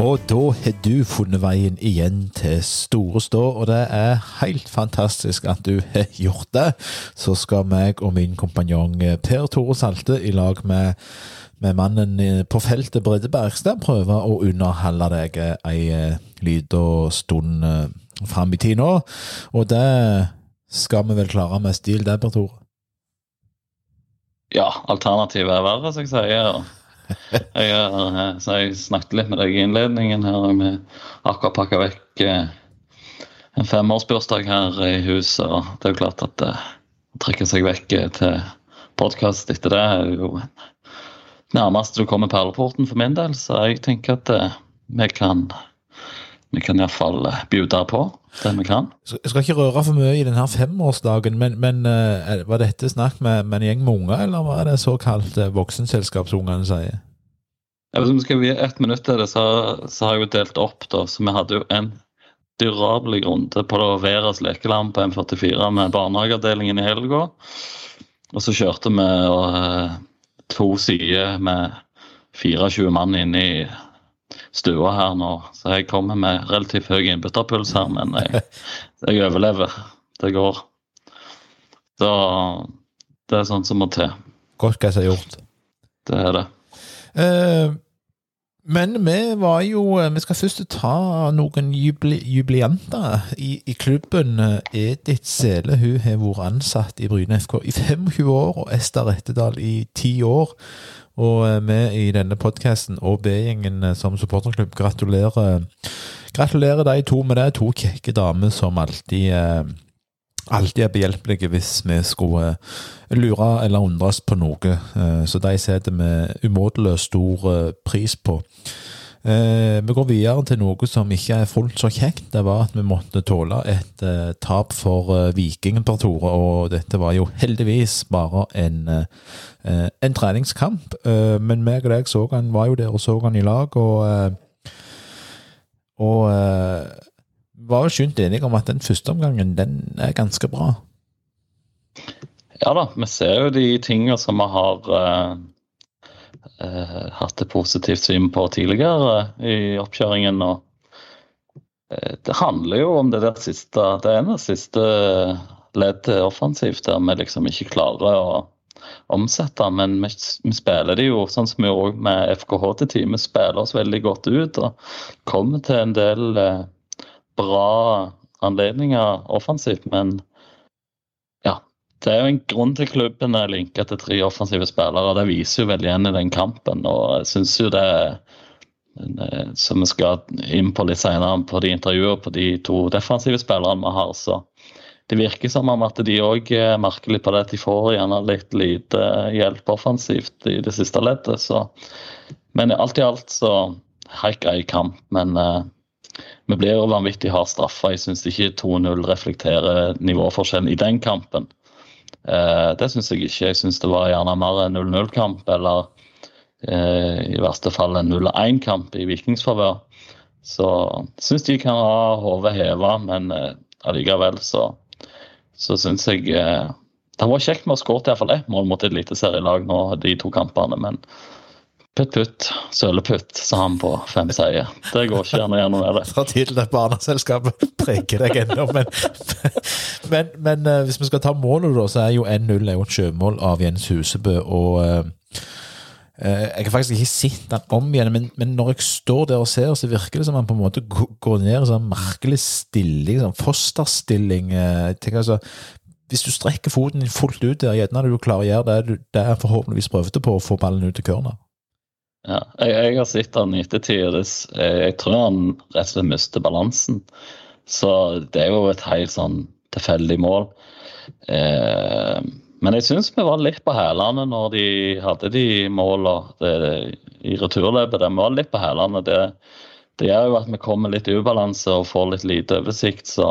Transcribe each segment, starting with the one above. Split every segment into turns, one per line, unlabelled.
Og da har du funnet veien igjen til Store Stå, og det er helt fantastisk at du har gjort det. Så skal meg og min kompanjong Per Tore Salte i lag med, med mannen på feltet Brede Bergstad prøve å underholde deg ei lita stund fram i tid nå. Og det skal vi vel klare med stil, det, Per Tore?
Ja, alternativet er verre, som jeg sier. Jeg, har, så jeg snakket litt med deg i innledningen her. Vi akkurat pakka vekk eh, en femårsbursdag her i huset. og Det er jo klart at det trekker seg vekk eh, til podkast etter det er jo nærmest du kommer perleporten for min del. Så jeg tenker at eh, vi kan vi kan iallfall bjude på det vi kan.
Jeg skal ikke røre for mye i denne femårsdagen, men, men uh, var dette snakk med, med, en gjeng med unger, eller hva er det såkalt uh, voksenselskapsungene sier?
Hvis vi skal vie ett minutt til det, så, så, har jeg jo delt opp, da. Så vi hadde jo en dyrabelig runde på Veras lekeland på M44 med barnehageavdelingen i helga. Og så kjørte vi og, to sider med 24 mann inne i stua her nå, så jeg kommer med relativt høy innbytterpuls her, men jeg, jeg overlever. Det går. Så det er sånt som må til.
Godt hva som er gjort.
Det er det.
Uh, men vi var jo Vi skal først ta noen jubli, jublianter i, i, klubben. Edith Sele hun har vært ansatt i Bryne FK i 25 år, og Ester Rettedal i 10 år. Og eh, vi i denne podkasten og B-gjengen eh, som supporterklubb gratulerer Gratulerer de to med det. To kjekke damer som alltid eh, alltid er behjelpelige hvis vi skulle lure eller undres på noe. Så de setter vi umåtelig stor pris på. Eh, vi går videre til noe som ikke er fullt så kjekt. Det var at vi måtte tåle et eh, tap for eh, Vikingen per Tore, og dette var jo heldigvis bare en, eh, en treningskamp. Eh, men meg og deg så han, var jo der og så han i lag, og, eh, og var jo skjønt enige om at den første omgangen, den er ganske bra.
Ja da, vi ser jo de tingene som vi har eh, hatt et positivt syn på tidligere i oppkjøringen. og eh, Det handler jo om det der siste Det ene siste leddet offensivt der vi liksom ikke klarer å omsette. Men vi, vi spiller det jo sånn som vi gjorde med FKH til tid. Vi spiller oss veldig godt ut og kommer til en del eh, bra anledninger offensivt. Men det er jo en grunn til klubben er linka til tre offensive spillere. Det viser jo veldig igjen i den kampen. og jeg synes jo det eh, som vi skal inn på litt senere på de intervjuene på de to defensive spillerne vi har, så det virker som om at de òg eh, merker litt på det at de får gjerne litt lite hjelp offensivt i det siste leddet. Så. Men alt i alt så helt grei kamp. Men uh, vi blir jo vanvittig hardt straffa. Jeg syns ikke 2-0 reflekterer nivåforskjellen i den kampen. Eh, det syns jeg ikke. Jeg syns det var gjerne mer en 0-0-kamp, eller eh, i verste fall en 0-1-kamp i Vikings favør. Så syns de kan ha hodet heva, men eh, allikevel så, så syns jeg Det var kjekt med å skåre iallfall ett mål mot et eliteserielag nå de to kampene, men Putt, putt, søleputt, sa han på fem seier. Det går ikke gjerne gjennom det.
Fra tid til barneselskapet preker deg ennå, men, men, men, uh, hvis vi skal ta målet, da, så er jo 1-0 et sjømål av Jens Husebø. og uh, jeg har faktisk ikke sett den om igjen, men, men, når jeg står der og ser, så virker det som han på en måte går ned i sånn merkelig stilling, sånn fosterstilling. Tenker, altså, hvis du strekker foten din fullt ut der, gjerne du klarer å gjøre det det er forhåpentligvis prøvde på å få ballen ut til corner.
Ja, jeg, jeg, har sett han i ettertid, jeg, jeg tror han rett og slett mister balansen. Så det er jo et helt sånn tilfeldig mål. Eh, men jeg syns vi var litt på hælene når de hadde de målene i returløpet. Vi var litt på hælene. Det, det, gjør jo at vi kommer litt i ubalanse og får litt lite oversikt, så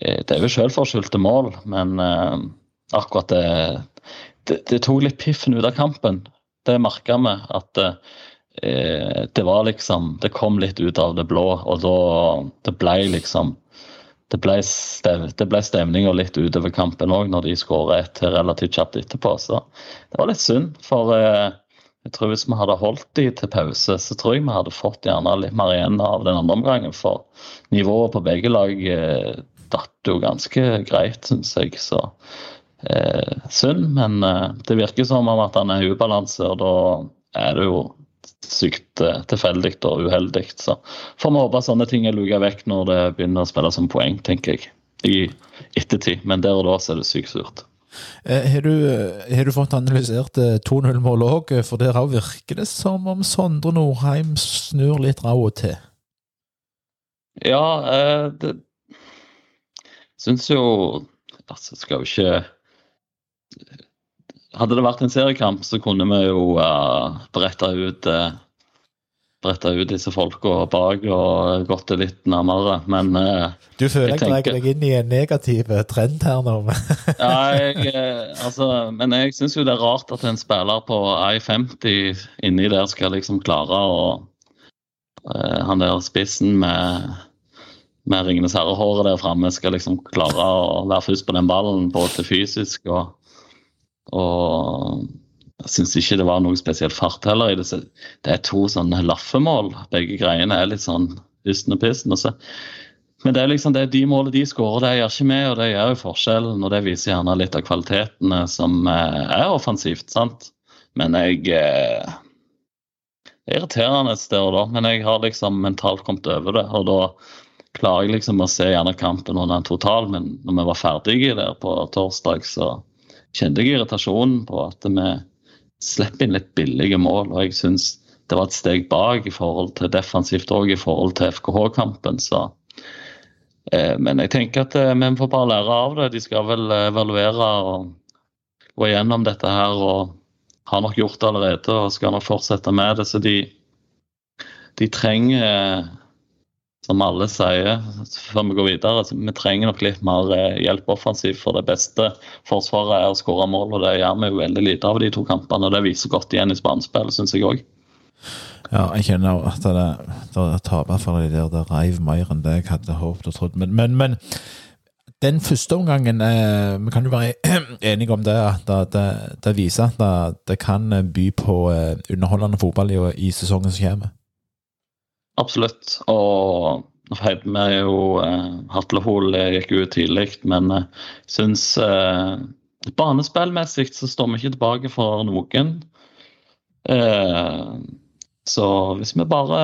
eh, det er jo selvforskyldte mål. Men eh, akkurat det, det, det tok litt piffen ut av kampen. Det merka vi at eh, det var liksom Det kom litt ut av det blå, og da Det ble liksom det ble, stev, det ble stemninga litt utover kampen òg, når de skåra et relativt kjapt etterpå. Så det var litt synd, for eh, jeg tror hvis vi hadde holdt de til pause, så tror jeg vi hadde fått gjerne litt mer igjen av den andre omgangen. For nivået på begge lag eh, datt jo ganske greit, syns jeg. Så eh, synd. Men eh, det virker som om at han er i ubalanse, og da er det jo sykt eh, tilfeldig og uheldig. Så får vi håpe sånne ting er luka vekk når det begynner å spille som poeng, tenker jeg. I ettertid. Men der og da så er det sykt surt.
Eh, har du, har du fått analysert 2-0-målet òg? For der òg virker det som om Sondre Nordheim snur litt råa til.
Ja, eh, det syns jo Altså, skal jo ikke Hadde det vært en seriekamp, så kunne vi jo uh, bretta ut uh, bretta ut disse folka bak og gått det litt nærmere, men uh,
Du føler jeg, drar deg inn i en negativ trend her nå?
ja, jeg, altså, men jeg syns jo det er rart at en spiller på I50 inni der skal liksom klare å uh, Han der spissen med med Ringenes herre-håret der framme skal liksom klare å være først på den ballen, både fysisk og, og jeg syns ikke det var noe spesielt fart heller. Det er to sånne laffemål. Begge greiene er litt sånn ysten og pissen. Og men det er liksom det er de målene de skårer, det gjør ikke vi, og det gjør jo forskjellen. Og det viser gjerne litt av kvalitetene som eh, er offensivt, sant. Men jeg eh, Det er irriterende et sted og da, men jeg har liksom mentalt kommet over det. Og da klarer jeg liksom å se gjerne kampen under en total, men når vi var ferdige der på torsdag, så kjente jeg irritasjonen på at vi slipper inn litt billige mål. Og jeg syns det var et steg bak i forhold til defensivt òg i forhold til FKH-kampen. eh, men jeg tenker at eh, vi får bare lære av det. De skal vel evaluere og gå igjennom dette her og har nok gjort det allerede og skal nok fortsette med det. Så de, de trenger som alle sier før vi går videre, vi trenger nok litt mer eh, hjelp offensivt. For det beste forsvaret er å skåre mål, og det gjør vi jo veldig lite av de to kampene. og Det viser godt igjen i spanspillet, syns jeg òg.
Ja, jeg kjenner at det, det taper for de der det reiv mer enn det jeg hadde håpet og trodd. Men, men, men den første omgangen eh, Vi kan jo være enige om det. at Det, det viser at det, det, kan by på eh, underholdende fotball i, i sesongen som kommer.
Absolutt. Og vi er jo eh, Hatlehol gikk ut tidlig, men jeg eh, syns eh, banespillmessig så står vi ikke tilbake for noen. Eh, så hvis vi bare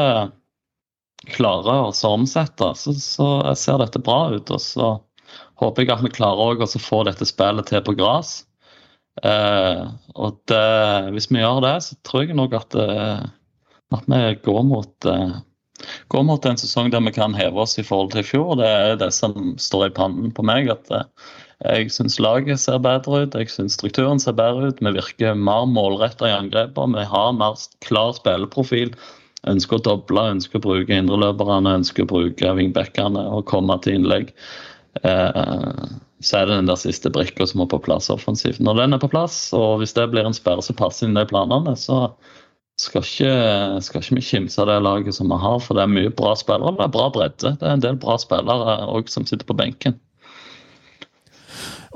klarer å omsette, så, så, ser dette bra ut. Og så håper jeg at vi klarer å få dette spillet til på gress. Eh, og det, hvis vi gjør det, så tror jeg nok at, eh, at vi går mot eh, går mot en sesong der vi kan heve oss i forhold til i fjor. Det er det som står i pannen på meg. at eh, Jeg syns laget ser bedre ut, jeg syns strukturen ser bedre ut. Vi virker mer målretta i angrepene. Vi har mer klar spilleprofil. Ønsker å doble, ønsker å bruke indreløperne, ønsker å bruke vingbekkene og komme til innlegg. Eh, så er det den der siste brikka som må på plass offensivt. Når den er på plass, og hvis det blir en sperre som passer inn de planene, så skal ikke, skal ikke vi kimse av det laget som vi har, for det er mye bra spillere. Det er bra bredde. Det er en del bra spillere òg som sitter på benken.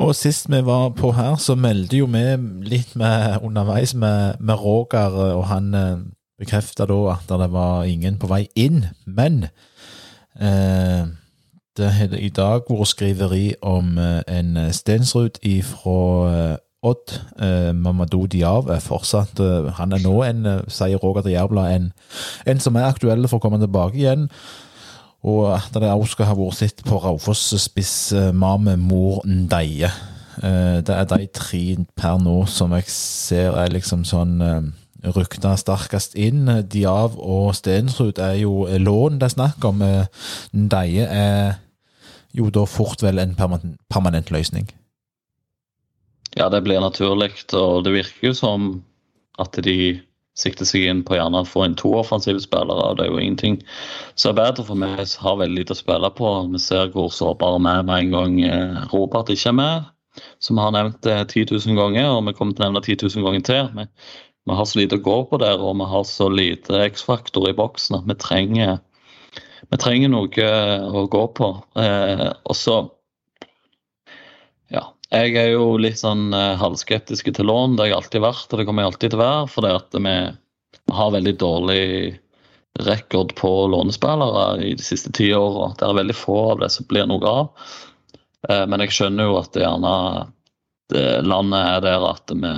Og sist vi var på her, så meldte jo vi litt med underveis med, med Roger, og han eh, bekrefta da at det var ingen på vei inn. Men eh, det har i dag vært skriveri om eh, en Stensrud ifra eh, Odd. Eh, Mamadou Diav er fortsatt eh, Han er nå en, eh, sier Roger til en, en, som er aktuell for å komme tilbake igjen. Og at det òg skal ha vært sett på Raufoss-spiss eh, Mame Mor Ndeie. Eh, det er de tre per nå som jeg ser er liksom sånn eh, rykta sterkest inn. Diav og Stensrud er jo lån det er snakk om. Ndeie er jo da fort vel en permanent, permanent løsning.
Ja, det blir naturlig. Og det virker jo som at de sikter seg inn på gjerne å få inn to offensive spillere. og Det er jo ingenting som er bedre, for meg, som har veldig lite å spille på. Vi ser hvor sårbare vi er med en gang eh, Robert ikke er med, som vi har nevnt det 10 000 ganger, og vi kommer til å nevne 10 000 ganger til. Vi, vi har så lite å gå på der, og vi har så lite X-faktor i boksen at vi trenger, vi trenger noe å gå på. Eh, og så Jeg er jo litt sånn uh, halvskeptisk til lån. Det har jeg alltid vært, og det kommer jeg alltid til å være. For det at vi, har veldig dårlig rekord på lånespillere i de siste ti åra. Det er veldig få av det som blir noe av. Uh, men jeg skjønner jo at det gjerne det, landet er der at vi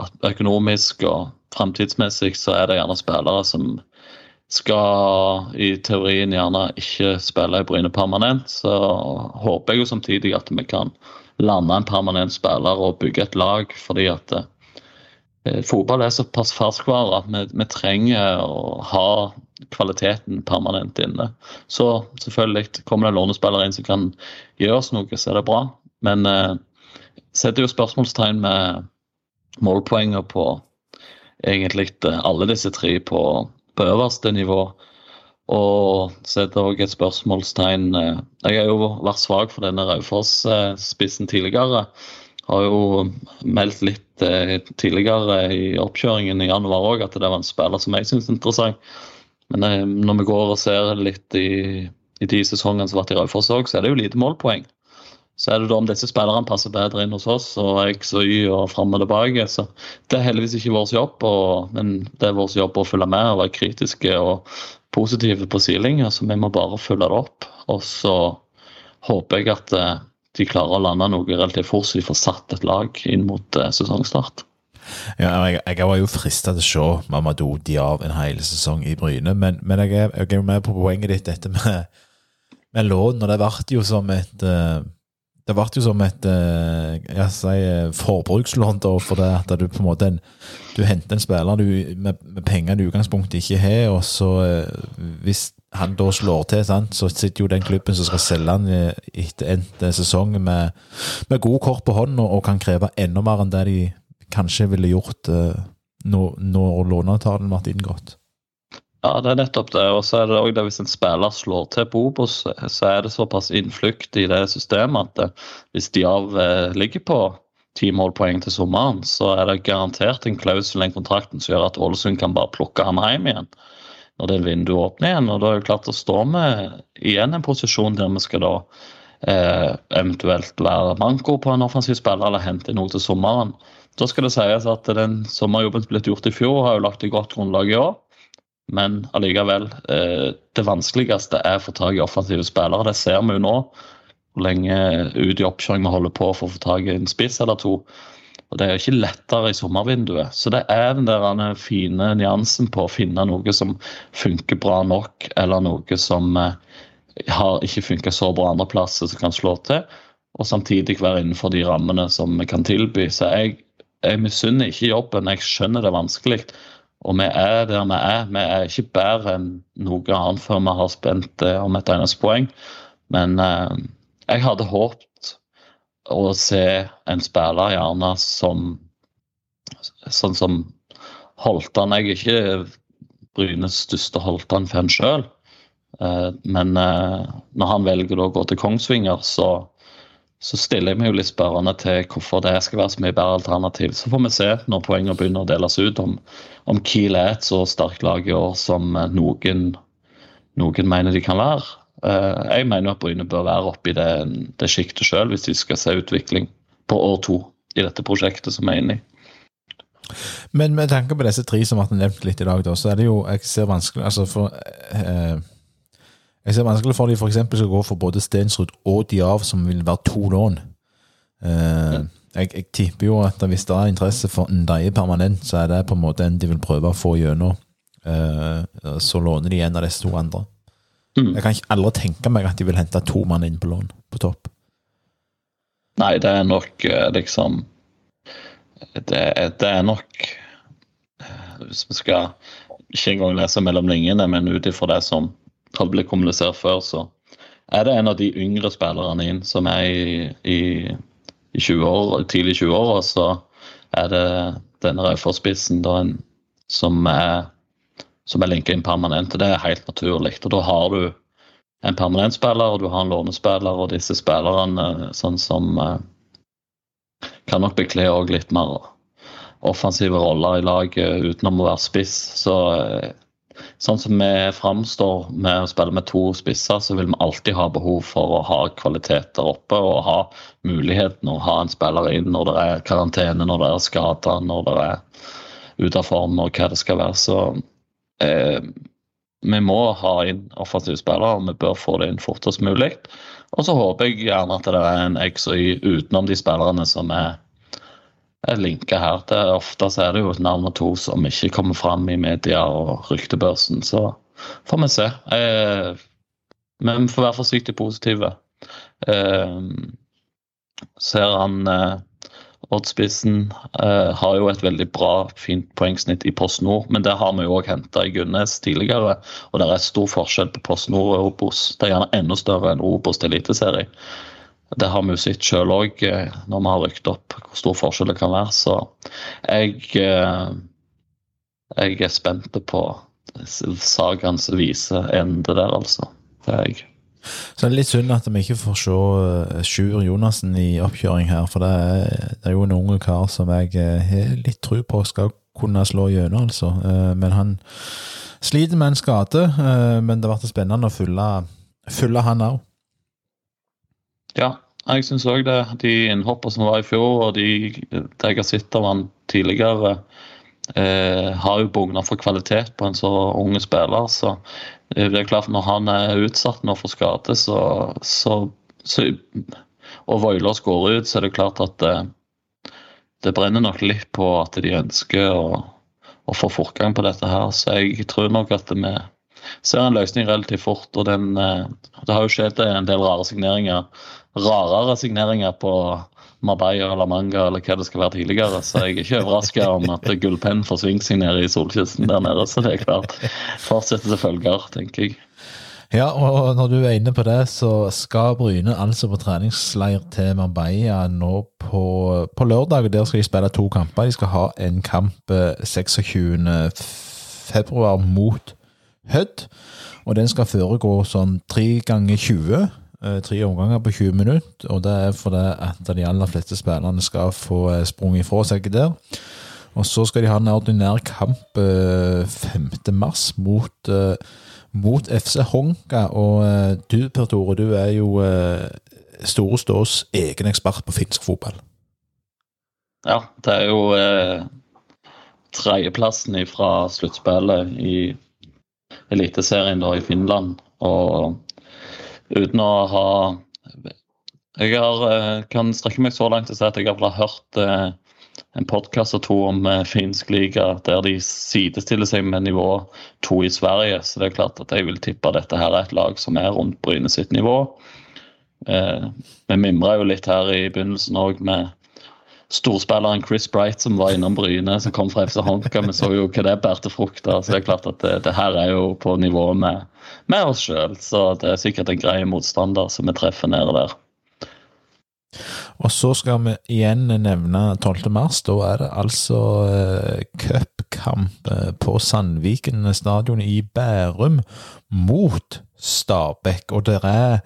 at økonomisk og framtidsmessig så er det gjerne spillere som skal i teorien gjerne ikke spille i Bryne permanent, så håper jeg jo samtidig at vi kan lande en permanent spiller og bygge et lag. Fordi at eh, fotball er såpass ferskvare at vi, vi, trenger å ha kvaliteten permanent inne. Så selvfølgelig kommer det lånespillere inn som kan gjøre oss noe, så er det bra. Men eh, setter jo spørsmålstegn med målpoengene på egentlig alle disse tre på på øverste nivå. Og setter òg et spørsmålstegn eh, Jeg har jo vært svak for denne Raufoss-spissen tidligere. Har jo meldt litt eh, tidligere i oppkjøringen i januar òg at det var en spiller som jeg syns er interessant. Men eh, når vi går og ser litt i, i de sesongene som har vært i Raufoss òg, så er det jo lite målpoeng. Så er det da om disse spillerne passer bedre inn hos oss og X og Y og fram og tilbake. Så det er heldigvis ikke vår jobb, og, men det er vår jobb å følge med og være kritiske og positive på siling, altså vi må bare følge det opp. Og så håper jeg at eh, de klarer å lande noe relativt fort, så de får satt et lag inn mot uh, sesongstart.
Ja, jeg, jeg, var jo frista til å se Mamadou Diav en hel sesong i Bryne, men, men jeg, er, jeg, er, med på poenget ditt, dette med, med lån. Og det ble jo som et uh, det ble jo som et eh, jeg si, forbrukslån da, for det at du på en måte du henter en spiller du, med, med, penger du i utgangspunktet ikke har, og så eh, hvis han da slår til, sant, så sitter jo den klubben som skal selge han eh, etter endt sesong med, med gode kort på hånden og, og, kan kreve enda mer enn det de kanskje ville gjort når, når låneavtalen ble inngått.
Ja, det er nettopp det. Og så er det òg det hvis en spiller slår til på Obos, så er det såpass innflukt i det systemet at det, hvis de eh, ligger på ti målpoeng til sommeren, så er det garantert en klausul i kontrakten som gjør at Ålesund kan bare plukke ham hjem igjen når det vinduet åpner igjen. Og da er det klart å stå med igjen en posisjon der vi skal da eh, eventuelt være manko på en offensiv spiller eller hente noe til sommeren. Da skal det sies at den sommerjobben som ble gjort i fjor, har jo lagt et godt grunnlag i år. Men allikevel, eh, det vanskeligste er å få tak i offensive spillere. Det ser vi jo nå. Hvor lenge ut i oppkjøring vi holder på for å få tak i en spiss eller to. Og Det er jo ikke lettere i sommervinduet. Så det er den der fine nyansen på å finne noe som funker bra nok, eller noe som eh, har ikke funka så bra andre plasser som kan slå til, og samtidig være innenfor de rammene som vi kan tilby. Så jeg, jeg misunner ikke jobben, jeg skjønner det er vanskelig. Og vi er der vi er. Vi er ikke bedre enn noe annet før vi har spent eh, om et eneste poeng. Men eh, jeg hadde håpet å se en spiller gjerne som sånn som Holtan. Jeg er ikke Brynes største Holtan-fan sjøl. Eh, men eh, når han velger å gå til Kongsvinger, så så stiller jeg meg jo litt spørrende til hvorfor det skal være så mye bedre alternativ. Så får vi se når poengene begynner å deles ut, om, om Kiel er et så sterkt lag i år som noen, noen mener de kan være. Eh, jeg mener at Bryne bør være oppe i det, det sjiktet sjøl, hvis de skal se utvikling på år to i dette prosjektet som vi er inne i.
Men med tanke på disse tre som har vært nevnt litt i dag, da, så er det jo jeg ser vanskelig altså for eh, jeg ser vanskelig for de f.eks. skal gå for både Stensrud og Diav, som vil være to lån. Uh, jeg, jeg, tipper jo at hvis det er interesse for Ndaye permanent, så er det på en måte en de vil prøve å få gjennom. Uh, så låner de en av disse to andre. Mm. Jeg kan ikke aldri tenke meg at de vil hente to mann inn på lån på topp.
Nei, det er nok eh, liksom Det, det er nok Hvis vi skal ikke engang lese mellom linjene, men ut ifra det som har blitt kommunisert før, så er det en av de yngre spillerne inn som er i, i, i 20 år, tidlig 20-åra, så er det denne Raufoss-spissen som er som er linka inn permanent. Det er helt naturlig. Og da har du en permanent spiller, og du har en lånespiller, og disse spillerne sånn som eh, kan nok bekle litt mer offensive roller i laget utenom å være spiss. Så eh, sånn som vi framstår med å spille med to spisser, så vil vi alltid ha behov for å ha kvalitet der oppe og ha muligheten å ha en spiller inn når det er karantene, når det er skader, når det er ute av form og hva det skal være. Så eh, vi må ha inn offensive spillere, og vi bør få det inn fortest mulig. Og så håper jeg gjerne at det er en X og Y utenom de spillerne som er, er linka her. Det, ofte så er det jo et navn og to som ikke kommer fram i media og ryktebørsen. Så får vi se. Eh, men vi får være forsiktig positive. Eh, ser han eh, Oddspissen eh, har jo et veldig bra, fint poengsnitt i Post Nord, men det har vi jo òg henta i Gunnes tidligere. Og det er stor forskjell på Post Nord og Obos. Det er gjerne enda større enn Obos til eliteserie. Det har vi jo sett sjøl òg eh, når vi har rykt opp hvor stor forskjell det kan være. Så jeg, eh, jeg er spent på sagaens vise ende der, altså. Det er jeg.
Så det er litt synd at vi ikke får se uh, Sjur Jonassen i oppkjøring her, for det er, det er jo en unge kar som jeg har litt tro på skal kunne slå gjennom, altså. Men han sliter med en skade, men det ble spennende å følge, følge han òg.
Ja, jeg syns òg det. De innhoppene som var i fjor, og de, jeg har sett av han tidligere, eh, har jo bugna for kvalitet på en så unge spiller. Så Eh, det er klart Når han er utsatt nå for skade, så, så, så og Voilås går ut, så er det klart at det, det, brenner nok litt på at de ønsker å, å, få fortgang på dette her. Så jeg tror nok at vi ser en løsning relativt fort. og den, eh, Det har jo skjedd en del rare signeringer. Rarere signeringer på Marbella eller Manga eller hva det skal være tidligere. Så jeg er ikke overraska om at gullpennen får sving seg nede i solkysten der nede. Så det er klart. Fortsetter til følger, tenker jeg.
Ja, og når du er inne på det, så skal Bryne altså på treningsleir til Marbella nå på, på lørdag. Der skal de spille to kamper. De skal ha en kamp 26. Eh, mot Hødd. Og den skal foregå sånn tre ganger 20. Eh, tre omganger på 20 minutter, og det er fordi at de aller fleste spillerne skal få eh, sprunget ifra seg der. Og så skal de ha en ordinær kamp 5. Eh, mot, mot FC Honka. Og du, Per Tore, du er jo Store Stås egen ekspert på finsk fotball.
Ja, det er jo eh, tredjeplassen fra sluttspillet i Eliteserien i Finland. Og uten å ha Jeg har, eh, kan strekke meg så langt til å si at jeg har hørt eh, en podkast og to om eh, finsk liga der de sidestiller seg med nivå to i Sverige. Så det er klart at jeg vil tippe at dette her er et lag som er rundt Bryne sitt nivå. Vi mimra jo litt her i begynnelsen òg med storspilleren Chris Bright som var innom Bryne, som kom fra FC Honka. Vi så jo hva det bærte frukter. Så det er klart at det, det her er jo på nivå med med oss sjøl. Så det er sikkert en grei motstander som vi treffer nede der.
Og så skal vi igjen nevne 12. mars. Da er det altså eh, cupkamp uh, på Sandviken stadion i Bærum mot Stabæk. Og det er,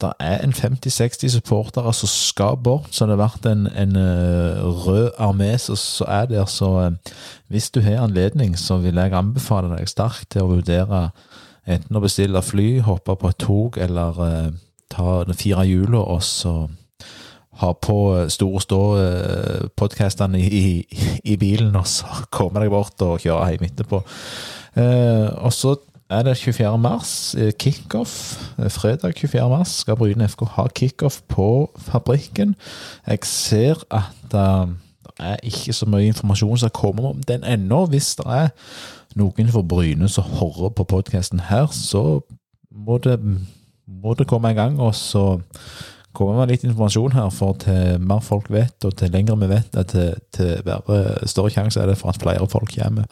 der er en 50-60 supportere som skal bort, så det har vært en, en uh, rød armé som er der. Så hvis du har anledning, så vil jeg anbefale deg sterkt til å vurdere Enten å bestille fly, hoppe på et tog, eller eh, ta fire hjula og så ha på eh, Store Stå-podkastene eh, i, i, bilen, og så komme deg bort og kjøre hjem etterpå. Eh, og så er det 24. mars, eh, kickoff. Fredag 24. mars skal Bryne FK ha kickoff på fabrikken. Jeg ser at uh, det er ikke så mye informasjon som kommer om den ennå. Hvis det er noen fra Bryne som hører på podkasten her, så må det, må det komme i gang. Og så kommer med litt informasjon her, for til mer folk vet, og til lengre vi vet, til, til større sjanse er det for at flere folk kommer.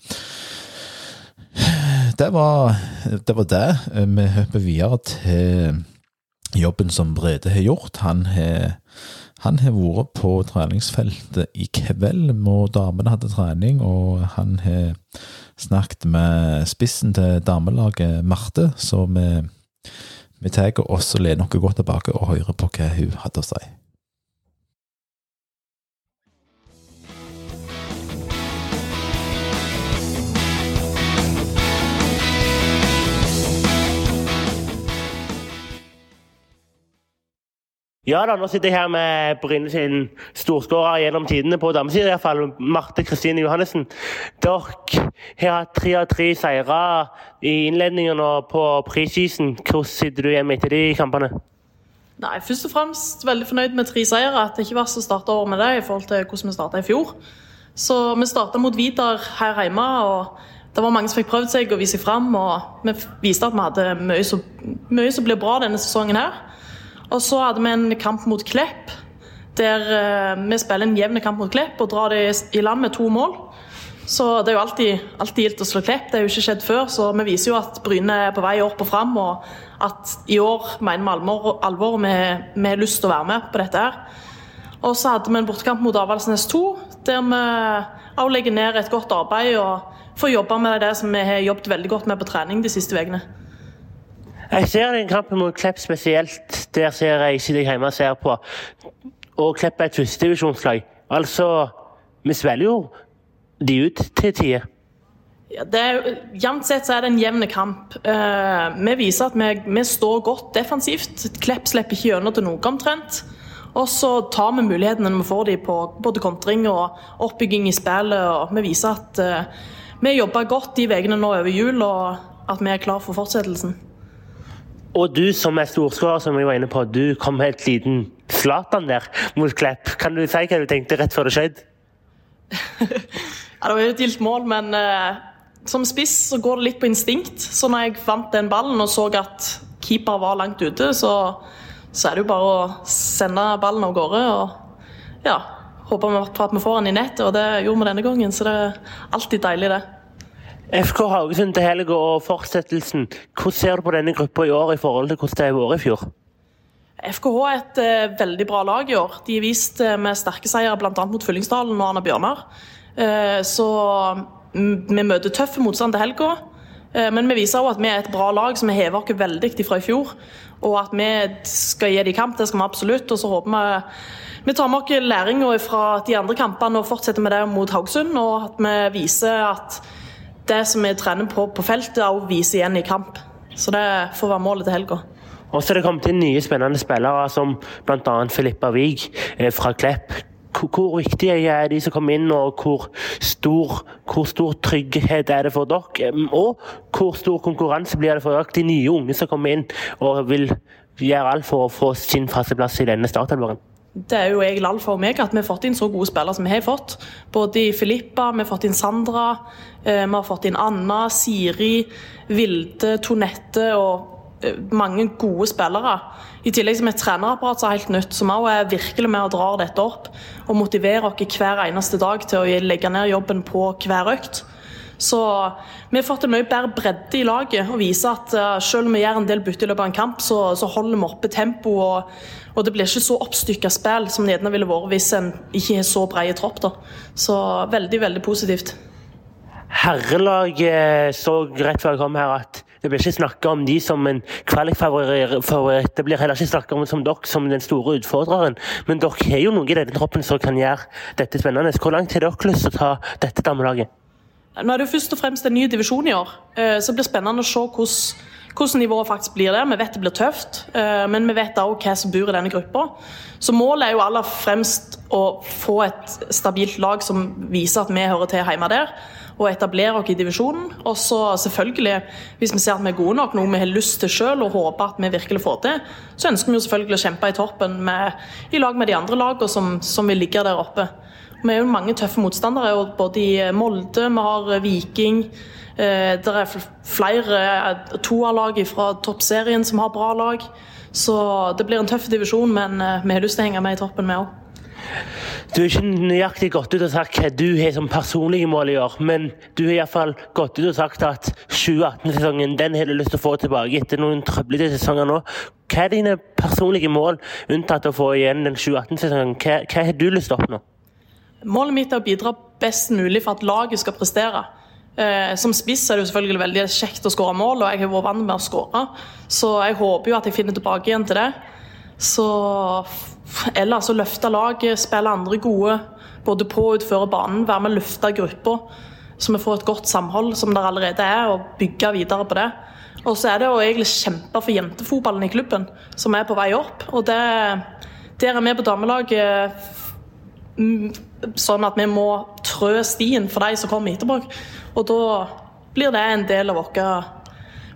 Det var det. Var det. Vi hopper videre til jobben som Brede har gjort. Han har han har vært på treningsfeltet i kveld, hvor damene hadde trening, og han har snakket med spissen til damelaget, Marte, så vi, vi tar oss og lener oss godt tilbake og hører på hva hun hadde å si.
Ja da, nå sitter jeg her med Bryne sin storskårer gjennom tidene på damesiden, iallfall. Marte Kristine Johannessen. Dere har hatt tre av tre seire i innledningen og på prisisen. Hvordan sitter du hjemme etter de kampene?
Nei, Først og fremst veldig fornøyd med tre seire. At det ikke var så starta året med det i forhold til hvordan vi starta i fjor. Så vi starta mot Vidar her hjemme. og det var mange som fikk prøvd seg og vise seg fram. Og vi viste at vi hadde mye som, mye blir bra denne sesongen her. Og så hadde vi en kamp mot Klepp, der uh, vi spiller en jevn kamp mot Klepp og drar det i land med to mål. Så det er jo alltid, alltid gildt å slå Klepp, det er jo ikke skjedd før. Så vi viser jo at Bryne er på vei opp og fram, og at i år mener vi alvor, og vi har lyst til å være med på dette her. Og så hadde vi en bortekamp mot Avaldsnes 2, der vi òg legger ned et godt arbeid og får jobbe med det som vi har jobbet veldig godt med på trening de siste ukene.
Jeg ser den kampen mot Klepp spesielt. Der ser jeg ikke deg hjemme og ser på. Og Klepp er et førstedivisjonslag. Altså, vi svelger jo de ut til tider.
Ja, er, Jevnt sett så er det en jevn kamp. Uh, vi viser at vi, vi, står godt defensivt. Klepp slipper ikke gjennom til noe omtrent. Og så tar vi mulighetene når vi får dem på både kontring og oppbygging i spillet. og Vi viser at uh, vi jobber godt de ukene nå over jul, og at vi er klar for fortsettelsen.
Og du som er storskårer, som jeg var inne på, du kom helt liten Zlatan der mot Klepp. Kan du si hva du tenkte rett før det skjedde?
ja, det var jo et gildt mål, men uh, som spiss så går det litt på instinkt. Så når jeg fant den ballen og så at keeper var langt ute, så, så er det jo bare å sende ballen av gårde. Og ja, håper på at vi får den i nettet, og det gjorde vi denne gangen. Så det er alltid deilig, det.
FK Haugesund til helga og fortsettelsen. Hvordan ser du på denne gruppa i år i forhold til hvordan det har vært i fjor?
FKH er et uh, veldig bra lag i år. De er vist uh, med sterke seire bl.a. mot Fyllingsdalen og Anna Bjørnar. Uh, så vi møter tøffe motstand til helga. Men vi viser også at vi er et bra lag som hever oss veldig fra i fjor. Og at vi skal gi dem kamp, det skal vi absolutt. Og så håper vi vi tar med oss læringa fra de andre kampene og fortsetter med det mot Haugesund. Og at vi viser at det som vi trener på på feltet, òg viser igjen i kamp. Så det får være målet til helga.
Og så er det kommet inn nye spennende spillere, som bl.a. Filippa Wiig eh, fra Klepp. Hvor viktige er de som kommer inn, og hvor stor, hvor stor, trygghet er det for dere? Og hvor stor konkurranse blir det for dere, de nye unge som kommer inn og vil gjøre alt for å få sin faste plass i denne startelveren?
Det er jo egentlig alfa og omega at vi har fått inn så gode spillere som vi har fått. Både i Filippa, vi har fått inn Sandra, eh, vi har fått inn Anna, Siri, Vilde, Tonette og eh, mange gode spillere. I tillegg som et trenerapparat som er helt nytt, som også er virkelig med og drar dette opp. Og motiverer oss hver eneste dag til å legge ned jobben på hver økt. Så vi har fått en mye bedre bredde i laget og viser at uh, selv om vi gjør en del bytte i løpet av en kamp, så, så holder vi oppe tempoet. Og, og, det blir ikke så oppstykka spill som det gjerne ville vært hvis en ikke har så bred tropp. Da. Så veldig, veldig positivt.
Herrelaget så rett før jeg kom her at det blir ikke snakka om de som en kvalikfavoritt. Det blir heller ikke snakka om som dere som den store utfordreren. Men dere har jo noe i denne troppen som kan gjøre dette spennende. Hvor langt har dere lyst til å ta dette damelaget?
Nå er det jo først og fremst en ny divisjon i år, eh, så det blir spennende å se hvordan, hvordan nivået faktisk blir der. Vi vet det blir tøft, eh, men vi vet òg hva som bor i denne gruppa. Så målet er jo aller fremst å få et stabilt lag som viser at vi hører til hjemme der. Og etablere oss i divisjonen. Og så selvfølgelig, hvis vi ser at vi er gode nok, noe vi har lyst til sjøl og håper at vi virkelig får til, så ønsker vi jo selvfølgelig å kjempe i toppen med, i lag med de andre lagene som, som vil ligge der oppe. Vi er jo mange tøffe motstandere, både i Molde, vi har Viking. Eh, det er flere eh, toerlag fra toppserien som har bra lag. Så det blir en tøff divisjon, men eh, vi har lyst til å henge med i toppen, vi òg.
Du har ikke nøyaktig gått ut og sagt hva du har som personlige mål i år, men du har iallfall gått ut og sagt at 2018-sesongen den har du lyst til å få tilbake etter noen trøblete sesonger nå. Hva er dine personlige mål, unntatt å få igjen den 2018-sesongen? Hva, hva har du lyst til å oppnå?
Målet mitt er å bidra best mulig for at laget skal prestere. Eh, som spiss er det jo selvfølgelig veldig kjekt å skåre mål, og jeg har vært vant med å skåre. Så jeg håper jo at jeg finner tilbake igjen til det. Så Ellers å løfte laget, spille andre gode, både på og utføre banen. Være med å løfte gruppa, så vi får et godt samhold, som det allerede er, og bygge videre på det. Og så er det å egentlig kjempe for jentefotballen i klubben, som er på vei opp. Og det der er vi på damelaget sånn at vi må trø stien for de som kommer etterpå. Og da blir det en del av vår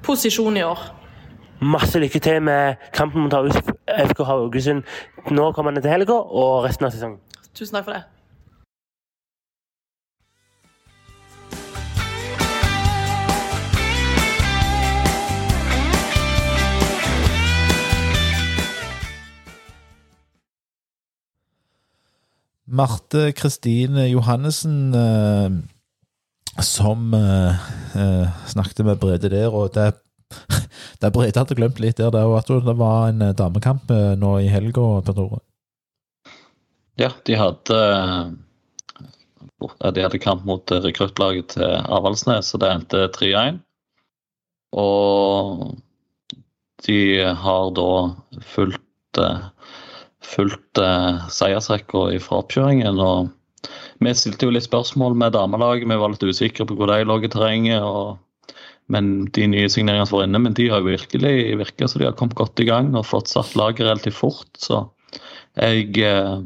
posisjon i år.
Masse lykke til med kampen mot FK Haugesund nå kommende til helga og resten av sesongen.
Tusen takk for det.
Marte Kristine Johannessen eh, som eh, eh, snakket med Brede der, og det det Brede hadde glemt litt der, det, at det var en eh, damekamp eh, nå i helga, Per Tore.
Ja, de hadde de hadde kamp mot rekruttlaget til Avaldsnes, så det endte 3-1. Og de har da fulgt, fulgt seiersrekka fra oppkjøringen. og vi stilte jo litt spørsmål med damelaget, vi var litt usikre på hvor de lå i terrenget. og men de nye signeringene som var inne, men de har jo virkelig virka så de har kommet godt i gang og fått satt laget relativt fort. Så jeg eh,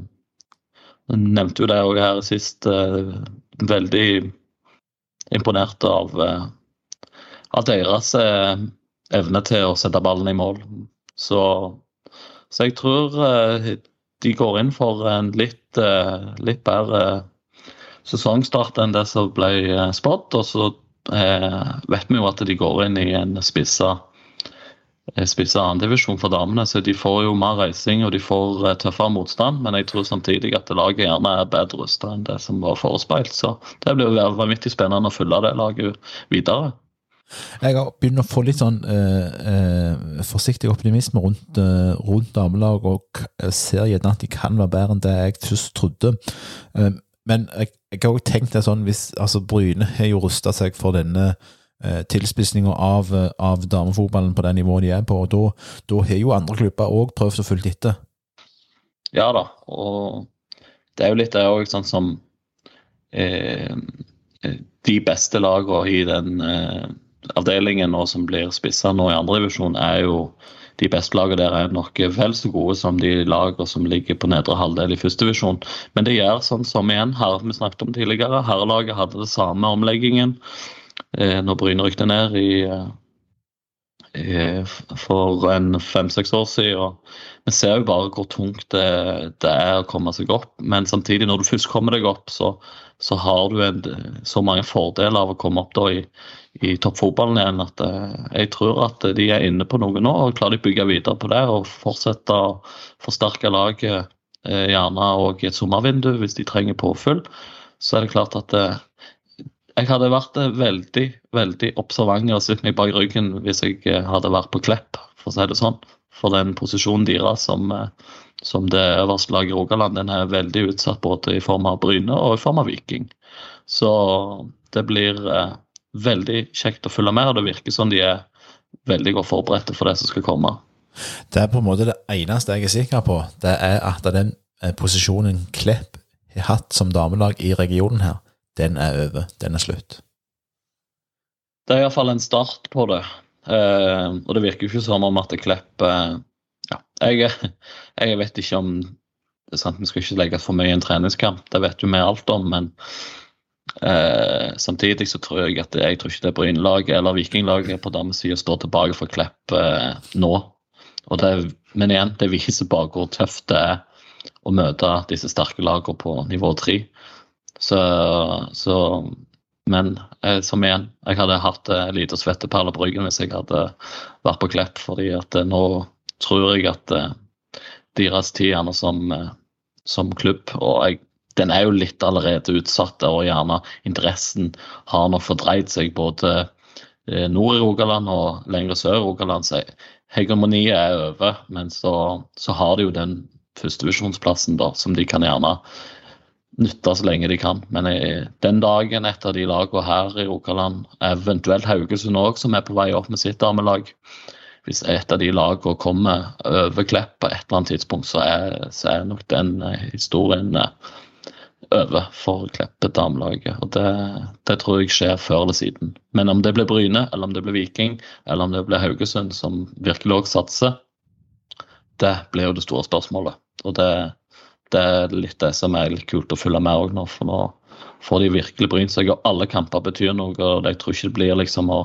nevnte jo det òg her sist. Eh, veldig imponert av, eh, av deres eh, evne til å sette ballen i mål. Så, så jeg tror eh, de går inn for en litt, eh, litt bedre sesongstart enn det som ble spådd. Og så eh, vet vi jo at de går inn i en spissa spisse andredivisjon for damene, så de får jo mer reising og de får eh, tøffere motstand. Men jeg tror samtidig at laget gjerne er bedre rusta enn det som var forespeilt. Så det blir jo vanvittig spennende å følge det laget videre.
Jeg har begynt å få litt sånn eh, eh, forsiktig optimisme rundt, eh, rundt damelaget, og ser gjerne at de kan være bedre enn det jeg først trodde. men jeg jeg har òg tenkt det sånn hvis altså Bryne har jo rusta seg for denne eh, tilspissinga av, eh, av damefotballen på det nivået de er på, og da har jo andre klubber òg prøvd å følge etter.
Ja da, og det er jo litt det òg, sånn som eh, De beste lagene i den eh, avdelingen nå som blir spissa nå i andredivisjon, er jo de beste lagene der er nok vel så gode som de lagene som ligger på nedre halvdel i første divisjon. Men det gjør sånn som igjen her vi snakket om tidligere. Herrelaget hadde det samme omleggingen eh, når Bryne rykte ned i, eh, for en fem-seks år siden. Vi ser jo bare hvor tungt det, det, er å komme seg opp. Men samtidig, når du først kommer deg opp, så, så har du en, så mange fordeler av å komme opp da i, i toppfotballen igjen at eh, jeg tror at de er inne på noe nå. og Klarer de å bygge videre på det og fortsette å forsterke laget, eh, gjerne òg i et sommervindu hvis de trenger påfyll, så er det klart at eh, jeg hadde vært veldig veldig observant og sittet meg bak ryggen hvis jeg hadde vært på Klepp, for å si det sånn. For den posisjonen deres som, som det øverste laget i Rogaland den er veldig utsatt både i form av Bryne og i form av Viking. Så det blir veldig kjekt å følge med, og det virker som de er veldig godt forberedte for det som skal komme.
Det er på en måte det eneste jeg er sikker på, det er at den eh, posisjonen Klepp har hatt som damelag i regionen her, den er over. Den er slutt.
Det er iallfall en start på det. Eh, og det virker jo ikke som om at Klepp eh, ja, jeg, jeg, vet ikke om det er sant, Vi skal ikke legge for mye i en treningskamp, det vet jo vi alt om. men Eh, samtidig så tror jeg at jeg tror ikke det Brynelaget eller Vikinglaget på damesida står tilbake for Klepp eh, nå. Det, men igjen, det viser bare hvor tøft det er å møte disse sterke lagene på nivå tre. Så, så, Men eh, som igjen, jeg hadde hatt eh, lite svetteperle på ryggen hvis jeg hadde vært på Klepp, fordi at eh, nå tror jeg at eh, deres tid gjerne som, eh, som klubb, og jeg den er jo litt allerede utsatt, og gjerne interessen har nå fordreid seg både eh, nord i Rogaland og lenger sør i Rogaland. Så hegemoniet er over, men så, så har de jo den førstevisjonsplassen som de kan gjerne nytte så lenge de kan. Men jeg, den dagen et av de lagene her i Rogaland, eventuelt Haugesund òg, som er på vei opp med sitt damelag, hvis et av de lagene kommer over Klepp på et eller annet tidspunkt, så er, så er nok den eh, historien over for Kleppe damelaget. Og det, det, tror jeg skjer før eller siden. Men om det blir Bryne, eller om det blir Viking, eller om det blir Haugesund, som virkelig òg satser, det blir jo det store spørsmålet. og det, det er litt det som er litt kult å følge med òg nå. For nå får de virkelig brynt seg, og alle kamper betyr noe. og Jeg tror ikke det blir liksom å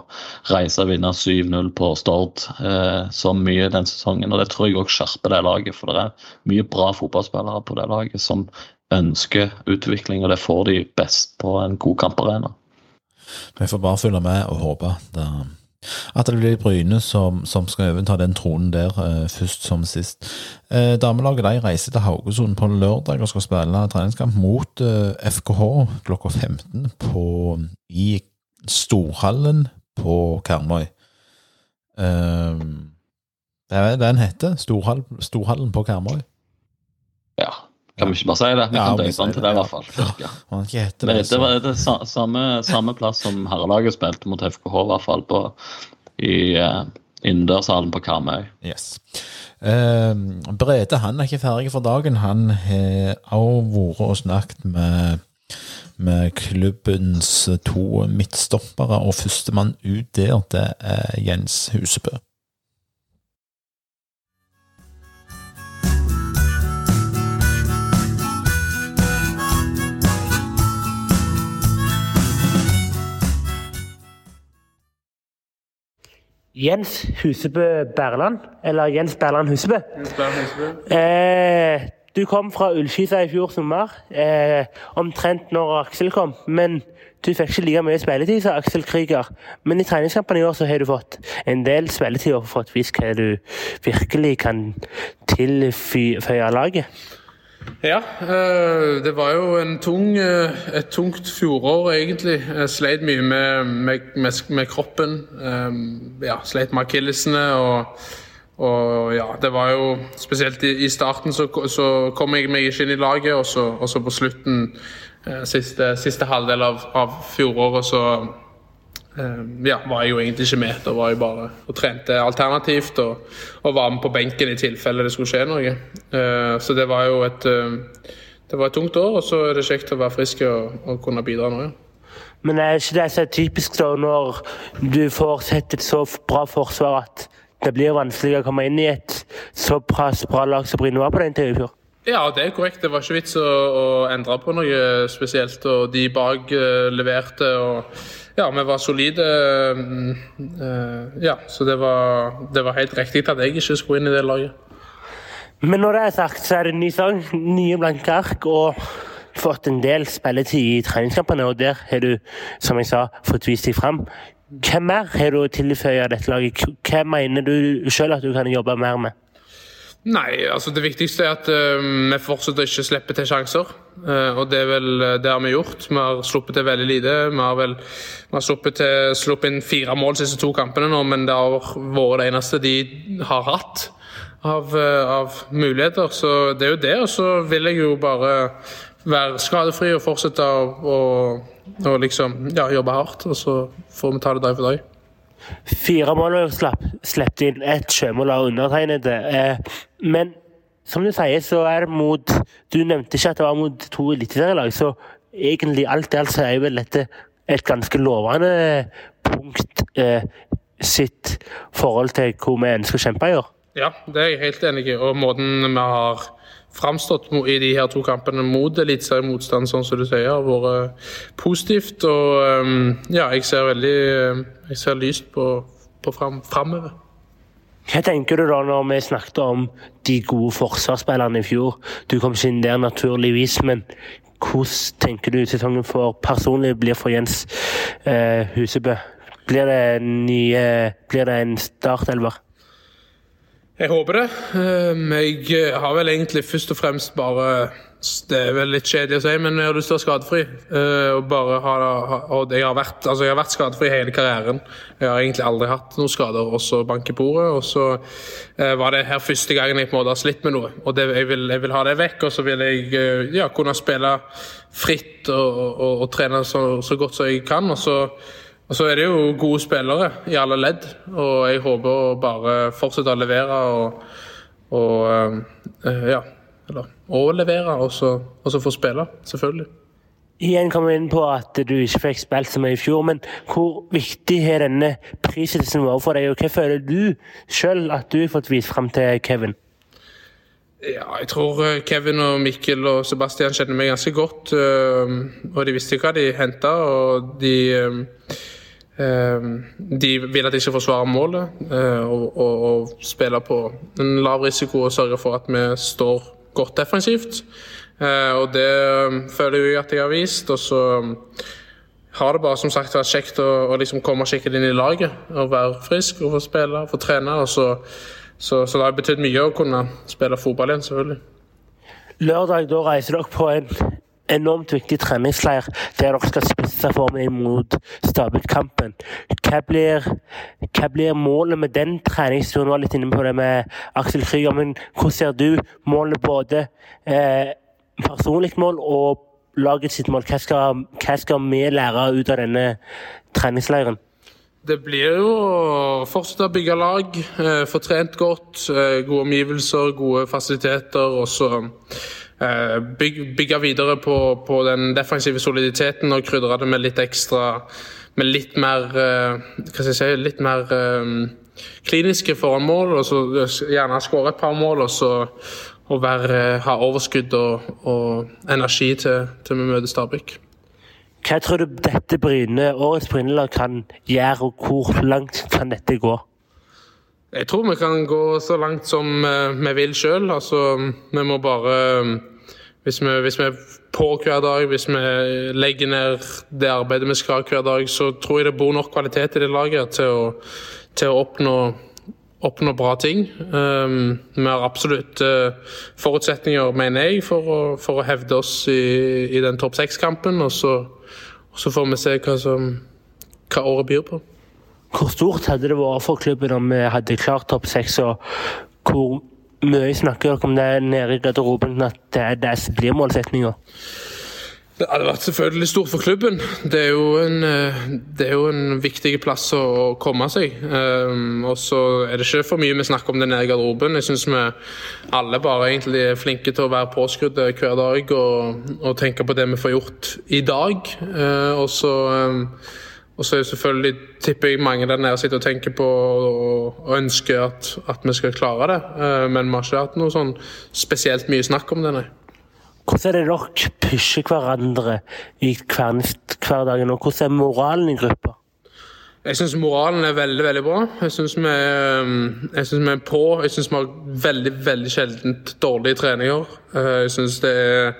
reise og vinne 7-0 på Stord eh, så mye den sesongen. og Det tror jeg òg skjerper det laget, for det er mye bra fotballspillere på det laget som ønsker utvikling, og det får de best på en god kamparena.
Vi får bare følge med og håpe at, at det blir Bryne som, som skal overta den tronen der eh, først som sist. Eh, damelaget de reiser til Haugesund på lørdag og skal spille treningskamp mot eh, FKH klokka 15 på, i Storhallen på Karmøy. Eh, det er det den heter. Storhall, Storhallen på Karmøy.
Ja, kan vi ikke bare si det? Vi
Ja,
kan
vi han
den til
det,
i hvert fall. Ja.
Ja,
Det,
det,
det var det sa- samme, samme plass som herrelaget spilte mot FKH, i hvert fall, på, i uh, innendørshallen på Karmøy.
Yes. Uh, Brede han er ikke ferdig for dagen. Han har også vært og snakket med, med klubbens to midtstoppere, og førstemann ut der, det er Jens Husebø.
Jens Husebø Berland, eller Jens Berland Husebø. Jens Berland Eh, du kom fra Ullskisa i fjor sommer, eh, omtrent når Aksel kom. Men du fikk ikke like mye spilletid som Aksel Krüger. Men i treningskampene i år så har du fått en del spilletid og fått vist hva du virkelig kan tilføye laget.
Ja, eh, det var jo tung, eh, et tungt fjorår, egentlig. Jeg sleit mye med, med, med, med kroppen. Eh, Ja, sleit med akillesene og, og ja, det var jo Spesielt i, i starten så, så kom jeg meg ikke inn i laget, og så, og så på slutten, siste, siste halvdel av, av fjoråret, så ja, var jeg jo egentlig ikke med. Da var jeg bare og trente alternativt og, og var med på benken i tilfelle det skulle skje noe. Eh, så det var jo et, eh, det var et tungt år, og så er det kjekt å være frisk og, og kunne bidra nå. Ja.
Men er ikke det så typisk da når du får sett et så bra forsvar at det blir vanskelig å komme inn i et såpass bra lag som Bryne var på den tiden i fjor?
Ja, det er korrekt. Det var ikke vits å, å endre på noe spesielt. Og de bak eh, leverte, og ja, vi var solide. mm, eh, ja, så det var, det var helt riktig at jeg ikke skulle inn i det laget.
Men når det er sagt, så er det en ny sang, nye blanke ark, og fått en del spilletid i treningskampene, og der har du, som jeg sa, fått vist deg fram. Hvem mer har du å tilføye dette laget? Hva mener du sjøl at du kan jobbe mer med?
Nei, altså det viktigste er at uh, vi fortsetter ikke å slippe til sjanser. Uh, og det er vel eh, det har vi gjort. Vi har sluppet til veldig lite. Vi har vel vi har sluppet, til, sluppet inn fire mål de siste to kampene nå, men det har vært det eneste de har hatt av, uh, av muligheter. Så det er jo det. Og så vil jeg jo bare være skadefri og fortsette å, å, å liksom, ja, jobbe hardt. Og så får vi ta det dag for dag.
Fire mål og slapp, slapp inn ett sjømål av undertegnede. Eh, men som du sier, så er det mot Du nevnte ikke at det var mot to eliteserielag, så egentlig alt i alt så er vel dette et ganske lovende punkt eh, sitt forhold til hvor vi ønsker å kjempe i år.
Ja, det er jeg helt enig i. Og måten vi har framstått i de her to kampene mot eliteseriemotstand, sånn som du sier, har vært positivt. Og um, ja, jeg ser veldig jeg ser lyst på, på fram, framover.
Hva tenker du da når vi snakket om de gode forsvarsspillerne i fjor? Du kom ikke inn der naturligvis, men hvordan tenker du sesongen for personlig blir for Jens eh, Husebø? Blir det, nye, blir det en startelver?
Jeg håper det. Um, Jeg har vel egentlig først og fremst bare Det er vel litt kjedelig å si, men jeg har lyst til å være skadefri. Uh, Og bare ha, Og jeg har, vært, altså jeg har vært skadefri hele karrieren. Jeg har egentlig aldri hatt noen skader, og så banke bordet. Og så uh, var det her første gangen jeg på en måte har slitt med noe. Og det, jeg, vil, jeg vil ha det vekk, og så vil jeg ja, kunne spille fritt og, og, og trene så, så godt som jeg kan. Og så og så er det jo gode spillere i alle ledd, og jeg håper å bare fortsette å levere og, og eh, ja, eller å levere, og så, og så få spille, selvfølgelig.
Igjen kommer vi inn på at du ikke fikk spilt så mye i fjor, men hvor viktig har denne prissettelsen vært for deg, og hva føler du sjøl at du har fått vist fram til Kevin?
Ja, jeg tror eh, Kevin og Mikkel og Sebastian kjenner meg ganske godt. eh, Og de visste hva de henta, og de eh, eh, De vil at jeg skal forsvare målet eh, og, og, og spille på en lav risiko og sørge for at vi står godt defensivt. Eh, Og det eh, føler jeg at jeg har vist. Og så har det bare som sagt vært kjekt å, å liksom komme skikkelig inn i laget. Og være frisk og få spille og få trene. Og så, så, så det har betydd mye å kunne spille fotball igjen, selvfølgelig.
Lørdag da reiser dere på en enormt viktig treningsleir der dere skal spisse formen mot Stabæk-kampen. Hva hva blir målet med den treningsturen? Du var litt inne på det med Aksel Krüger, men hvordan ser du målene både eh, personlig mål og laget sitt mål? Hva skal, hva skal vi lære ut av denne treningsleiren?
Det blir jo å fortsette å bygge lag, eh, få trent godt, eh, gode omgivelser, gode fasiliteter. Og så eh, bygge, bygge videre på, på den defensive soliditeten og krydre det med litt ekstra Med litt mer eh, Hva skal jeg si Litt mer eh, kliniske formål. og så gjerne skåre et par mål, og så og være, ha overskudd og, og energi til, til vi møter Stabæk.
Hva tror du dette Bryne, årets Bryne-lag kan gjøre, og hvor langt kan dette gå?
Jeg tror vi kan gå så langt som eh, vi vil sjøl. Altså, vi må bare eh, hvis vi, hvis vi er på hver dag, hvis vi legger ned det arbeidet vi skal hver dag, så tror jeg det bor nok kvalitet i det laget til å, til å oppnå, oppnå bra ting. Um, vi har absolutt forutsetninger, mener jeg, for å, for å hevde oss i, i den topp seks-kampen. Og, og så får vi se hva, som, hva året byr på.
Hvor stort hadde det vært for klubben om vi hadde klart topp seks, og hvor mye snakker dere om det nede i garderoben, at det det blir målsettinga?
Det hadde vært selvfølgelig stort for klubben. Det er jo en, eh, det er jo en viktig plass å komme seg. Um, og så er det ikke for mye vi snakker om det nede i garderoben. Jeg syns vi alle bare egentlig er flinke til å være påskrudde hver dag og, og tenke på det vi får gjort i dag. Eh, og så um, og så er jo selvfølgelig, tipper jeg mange der nede sitter og tenker på og, og ønsker at, at vi skal klare det. Eh, men vi har ikke hatt noe sånn spesielt mye snakk om det, nei.
Hvordan er det dere pusher hverandre i hverdagen, og hvordan er moralen i gruppa?
Jeg syns moralen er veldig veldig bra. Jeg syns vi, synes vi er på. Jeg syns vi har veldig veldig sjeldent dårlige treninger. Eh, Jeg syns det er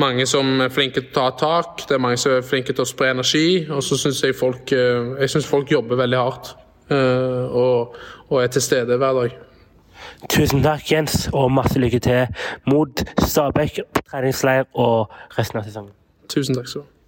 mange som er flinke til å ta tak. Det er mange som er flinke til å spre energi. Og så syns jeg folk eh, Jeg synes folk jobber veldig hardt eh, og, og er til stede hver dag.
Tusen takk, Jens, og masse lykke til mot Stabæk treningsleir og resten av sesongen.
Tusen takk skal du ha.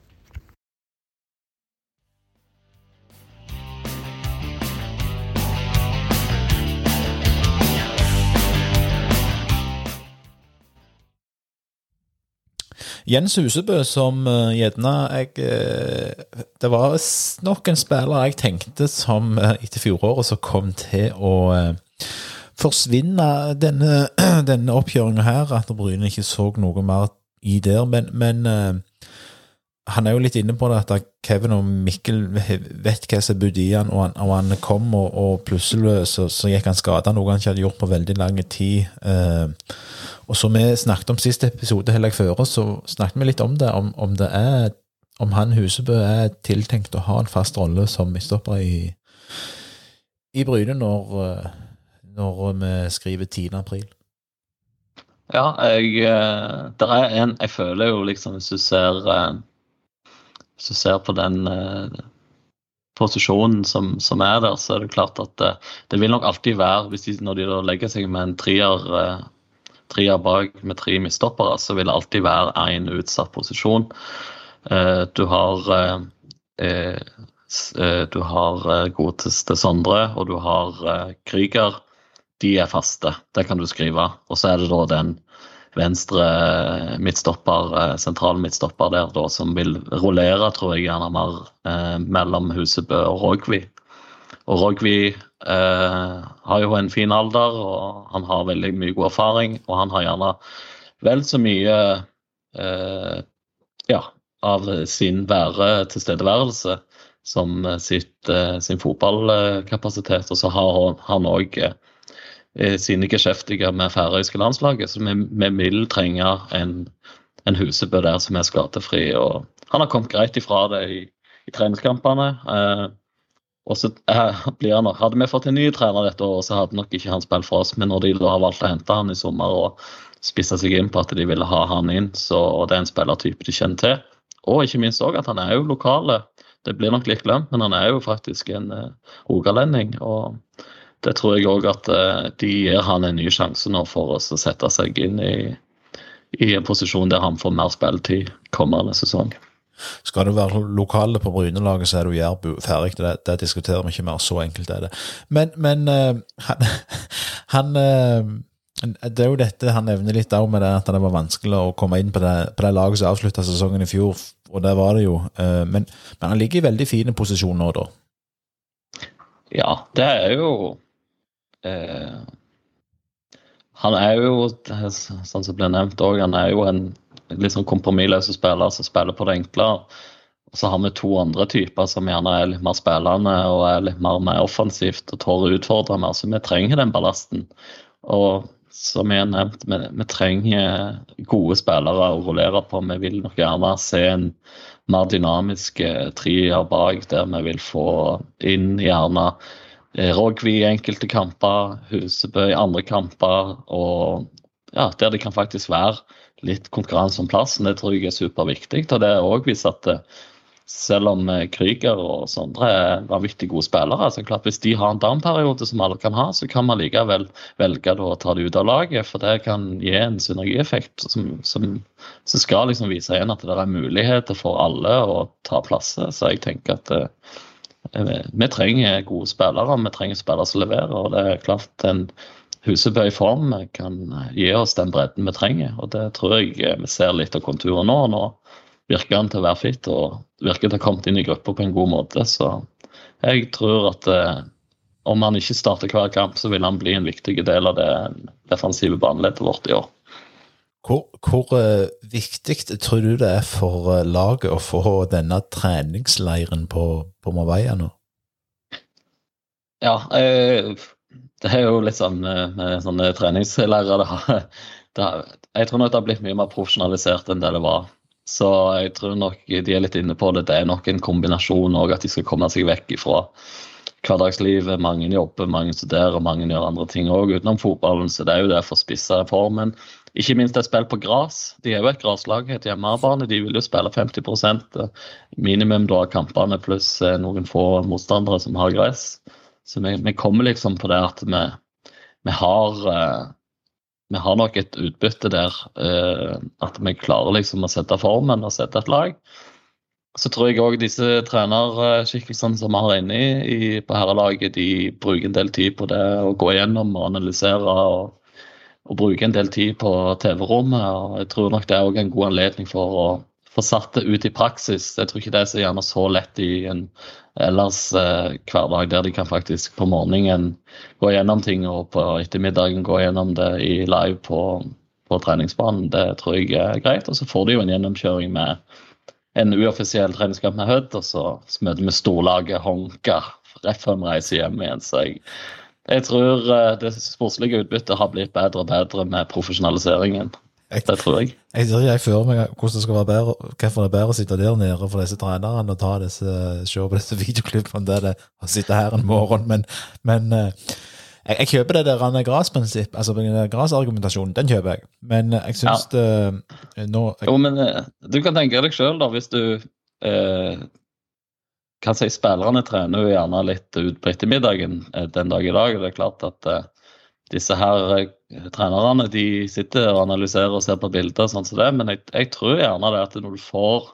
Jens Husebø, som eh, gjerne jeg eh, Det var nok en spiller jeg tenkte som eh, etter fjoråret som kom til å forsvinne denne, denne oppgjøringa her, at Bryne ikke så noe mer i der. Men, men han er jo litt inne på det at Kevin og Mikkel vet hva som bodde i han, og han, og han kom, og, og plutselig så, så gikk han skada, noe han ikke hadde gjort på veldig lang tid. Eh, og som vi snakket om siste episode heller før, så snakket vi litt om det, om, om det er om han Husebø er tiltenkt å ha en fast rolle som midtstopper i, i Bryne når, eh, når vi skriver 10. april.
Ja, jeg, eh, der er en Jeg føler jo liksom Hvis du ser eh, Hvis du ser på den eh, posisjonen som, som er der, så er det klart at det, det vil nok alltid være de, Når de legger seg med en trier, eh, trier bak med tre midtstoppere, så vil det alltid være én utsatt posisjon. Eh, Du har eh, eh, eh, Du har eh, godeste Sondre, og du har eh, Krüger de er faste. Det kan du skrive. Og så er det da den venstre midtstopper, eh, sentral midtstopper der da, som vil rullere, tror jeg, gjerne mer eh, mellom Husebø og Rogvi. Og Rogvi eh, har jo en fin alder, og han har veldig mye god erfaring. Og han har gjerne vel så mye eh, ja, av sin være tilstedeværelse som sitt, eh, sin fotballkapasitet. Og så har han- òg sine geskjeftige med færøyske landslaget. Så vi, vi vil trenge en, en Husebø der som er skadefri. og Han har kommet greit ifra det i, i treningskampene. Eh, og så eh, blir han, Hadde vi fått en ny trener dette året, så hadde nok ikke han spilt for oss. Men når de da har valgt å hente han i sommer og spissa seg inn på at de ville ha han inn, så og det er en spillertype de kjenner til, og ikke minst òg at han er jo lokale. Det blir nok litt glemt, men han er jo faktisk en uh, rogalending. Og det tror jeg òg at uh, de gir han en ny sjanse nå for oss å sette seg inn i, i en posisjon der han får mer spilletid kommende sesong.
Skal du være lokale på Brynelaget, så er du Jærbu ferdig. Det, det diskuterer vi ikke mer. Så enkelt er det. Men, men uh, han, han uh, det er jo dette han nevner litt òg, med det at det var vanskelig å komme inn på det, på det laget som avslutta sesongen i fjor, og det var det jo. Men, men, han ligger i veldig fine posisjoner nå, da.
Ja, det er jo Han er jo, sånn som ble nevnt òg, han er jo en litt sånn kompromissløs spiller som spiller på det enkle. Og så har vi to andre typer som gjerne er litt mer spillende og er litt mer, mer offensivt og tør å utfordre mer. Så vi trenger den ballasten. Og som jeg har nevnt, vi, vi, trenger gode spillere å rullere på. Vi vil nok gjerne se en mer dynamisk eh, trier bak, der vi vil få inn gjerne eh, Rogvi i enkelte kamper, Husebø i andre kamper, og ja, der det kan faktisk være litt konkurranse om plassen. Det tror jeg er superviktig. Og det er òg vist at eh, selv om eh, Krüger og Sondre er vanvittig gode spillere, så klart hvis de har en down-periode som alle kan ha, så kan man likevel velge å ta det ut av laget. For det kan gi en synergieffekt som, som, som skal liksom vise igjen at det er muligheter for alle å ta plasser. Så jeg tenker at eh, vi trenger gode spillere, vi trenger spillere som leverer. og det er klart en Husebø i form kan gi oss den bredden vi trenger. og Det tror jeg vi ser litt av konturen nå. Nå virker han til å være fit og virker til å ha kommet inn i gruppa på en god måte. Så jeg tror at eh, om han ikke starter hver kamp, så vil han bli en viktig del av det defensive baneleddet vårt i år.
Hvor, hvor uh, viktig tror du det er for uh, laget å få denne treningsleiren på, på Marbella nå?
Ja, uh, det er jo litt sånn sånne treningsleirer. Jeg tror nok det har blitt mye mer profesjonalisert enn det det var. Så jeg tror nok de er litt inne på det. Det er nok en kombinasjon òg, at de skal komme seg vekk ifra hverdagslivet. Mange jobber, mange studerer, mange gjør andre ting òg utenom fotballen. Så det er jo det for spissa formen. Ikke minst et spill på gress. De er jo et graslag, et hjemmebane. De vil jo spille 50% minimum da av kampene, pluss eh, noen få motstandere som har gress. Så vi, vi, kommer liksom på det at vi, vi har uh, vi har nok et utbytte der. At vi klarer liksom å sette formen og sette et lag. Så tror jeg òg disse trenerskikkelsene som vi har inne i, på herrelaget, de bruker en del tid på det å gå gjennom og analysere. og og bruke en del tid på TV-rommet. og Jeg tror nok det er en god anledning for å få satt det ut i praksis. Jeg tror ikke det er så gjerne så lett i en ellers eh, hverdag der de kan faktisk på morgenen gå gjennom ting, og på ettermiddagen gå gjennom det i live på, på treningsbanen. Det tror jeg er greit. Og så får de jo en gjennomkjøring med en uoffisiell treningskamp med Hødd, og så møter vi storlaget Honka rett før vi reiser hjem igjen. Så jeg, jeg tror eh, det sportslige utbyttet har blitt bedre og bedre med profesjonaliseringen. Jeg, det tror jeg.
Jeg ser jeg for meg hvordan det skal være bedre, hvorfor det er bedre å sitte der nede for disse trenerne og ta disse, se på disse videoklippene det er det å sitte her en morgen, men, men eh, jeg, jeg, kjøper det der grasprinsipp, altså grasargumentasjonen, den kjøper jeg. Men eh, jeg syns ja. det nå jeg,
Jo, men eh, du kan tenke deg sjøl, da, hvis du eh, kan si Spillerne trener jo gjerne litt ut på ettermiddagen den dag i dag. Det er klart at eh, disse her eh, trenerne de sitter og analyserer og ser på bilder, sånn som det, men jeg, jeg, tror gjerne det at når du får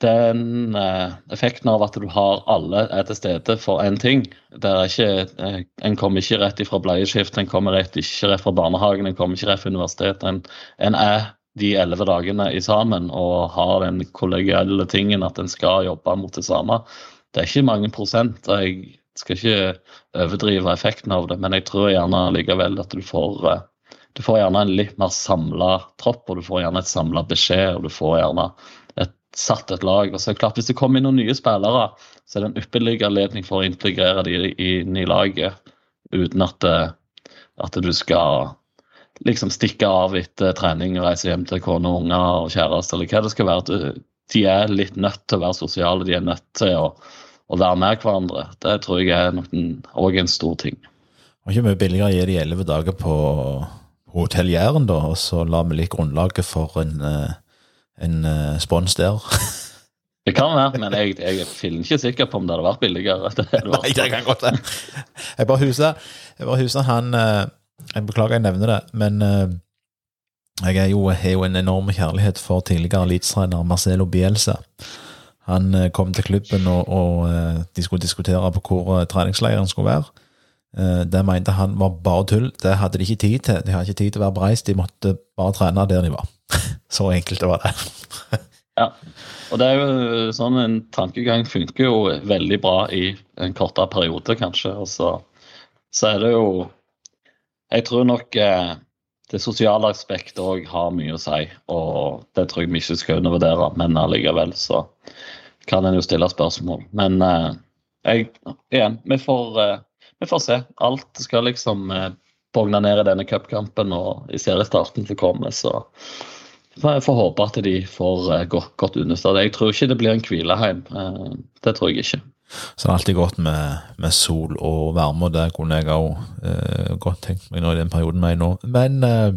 den eh, effekten av at du har alle er til stede for én ting det er ikke, eh, En kommer ikke rett fra bleieskift, en kommer rett, ikke rett fra barnehagen, en kommer ikke rett fra universitetet. En, en er de elleve dagene i sammen og har den kollegiale tingen at en skal jobbe mot det samme. Det er ikke mange prosent. og jeg skal ikke overdrive effekten av det, men jeg tror gjerne likevel at du får, eh, du får gjerne en litt mer samla tropp, og du får gjerne et samla beskjed, og du får gjerne et, satt et lag. og så er det klart Hvis det kommer inn noen nye spillere, så er det en ypperlig anledning for å integrere dem inn i laget uten at, eh, at du skal liksom stikke av etter trening og reise hjem til kone og unger og kjæreste, eller hva det skal være. De er litt nødt til å være sosiale, de er nødt til å, å være med hverandre. Det tror jeg er òg en stor ting.
Var ikke mye billigere å gi de elleve dager på Hotell Jæren, da, og så la vi litt grunnlaget for en, eh, en eh, spons der.
Det kan være, men jeg, jeg er ikke sikker på om det hadde vært billigere. Det hadde vært-
Nei, det kan godt være. Jeg bare husker, jeg bare husker han eh, Jeg beklager jeg nevner det, men eh, jeg jo, har jo en enorm kjærlighet for tidligere elitetrener Marcelo Bielsa. Han eh, kom til klubben, og, og eh, de skulle diskutere på hvor treningsleiren skulle være. Det mente han var bare tull. Det hadde de ikke tid til. De hadde ikke tid til å være bereist, de måtte bare trene der de var. Så enkelt var det.
Ja. Og det er jo sånn en tankegang funker jo veldig bra i en kortere periode, kanskje. Og så, så er det jo Jeg tror nok eh, det sosiale aspektet òg har mye å si, og det tror jeg vi ikke skal undervurdere, men allikevel så kan en jo stille spørsmål. Men eh, jeg, igjen, vi får, eh, vi får se. Alt skal liksom eh, bogne ned i denne cupkampen og i seriestarten som kommer, så jeg får håpe at de får eh, godt, godt understøtte. Jeg tror ikke det blir en hvileheim. eh, Det tror jeg ikke.
Så det er alltid godt med, med sol og varme, og det kunne jeg òg eh, godt tenkt meg nå i den perioden vi er i nå. Men eh,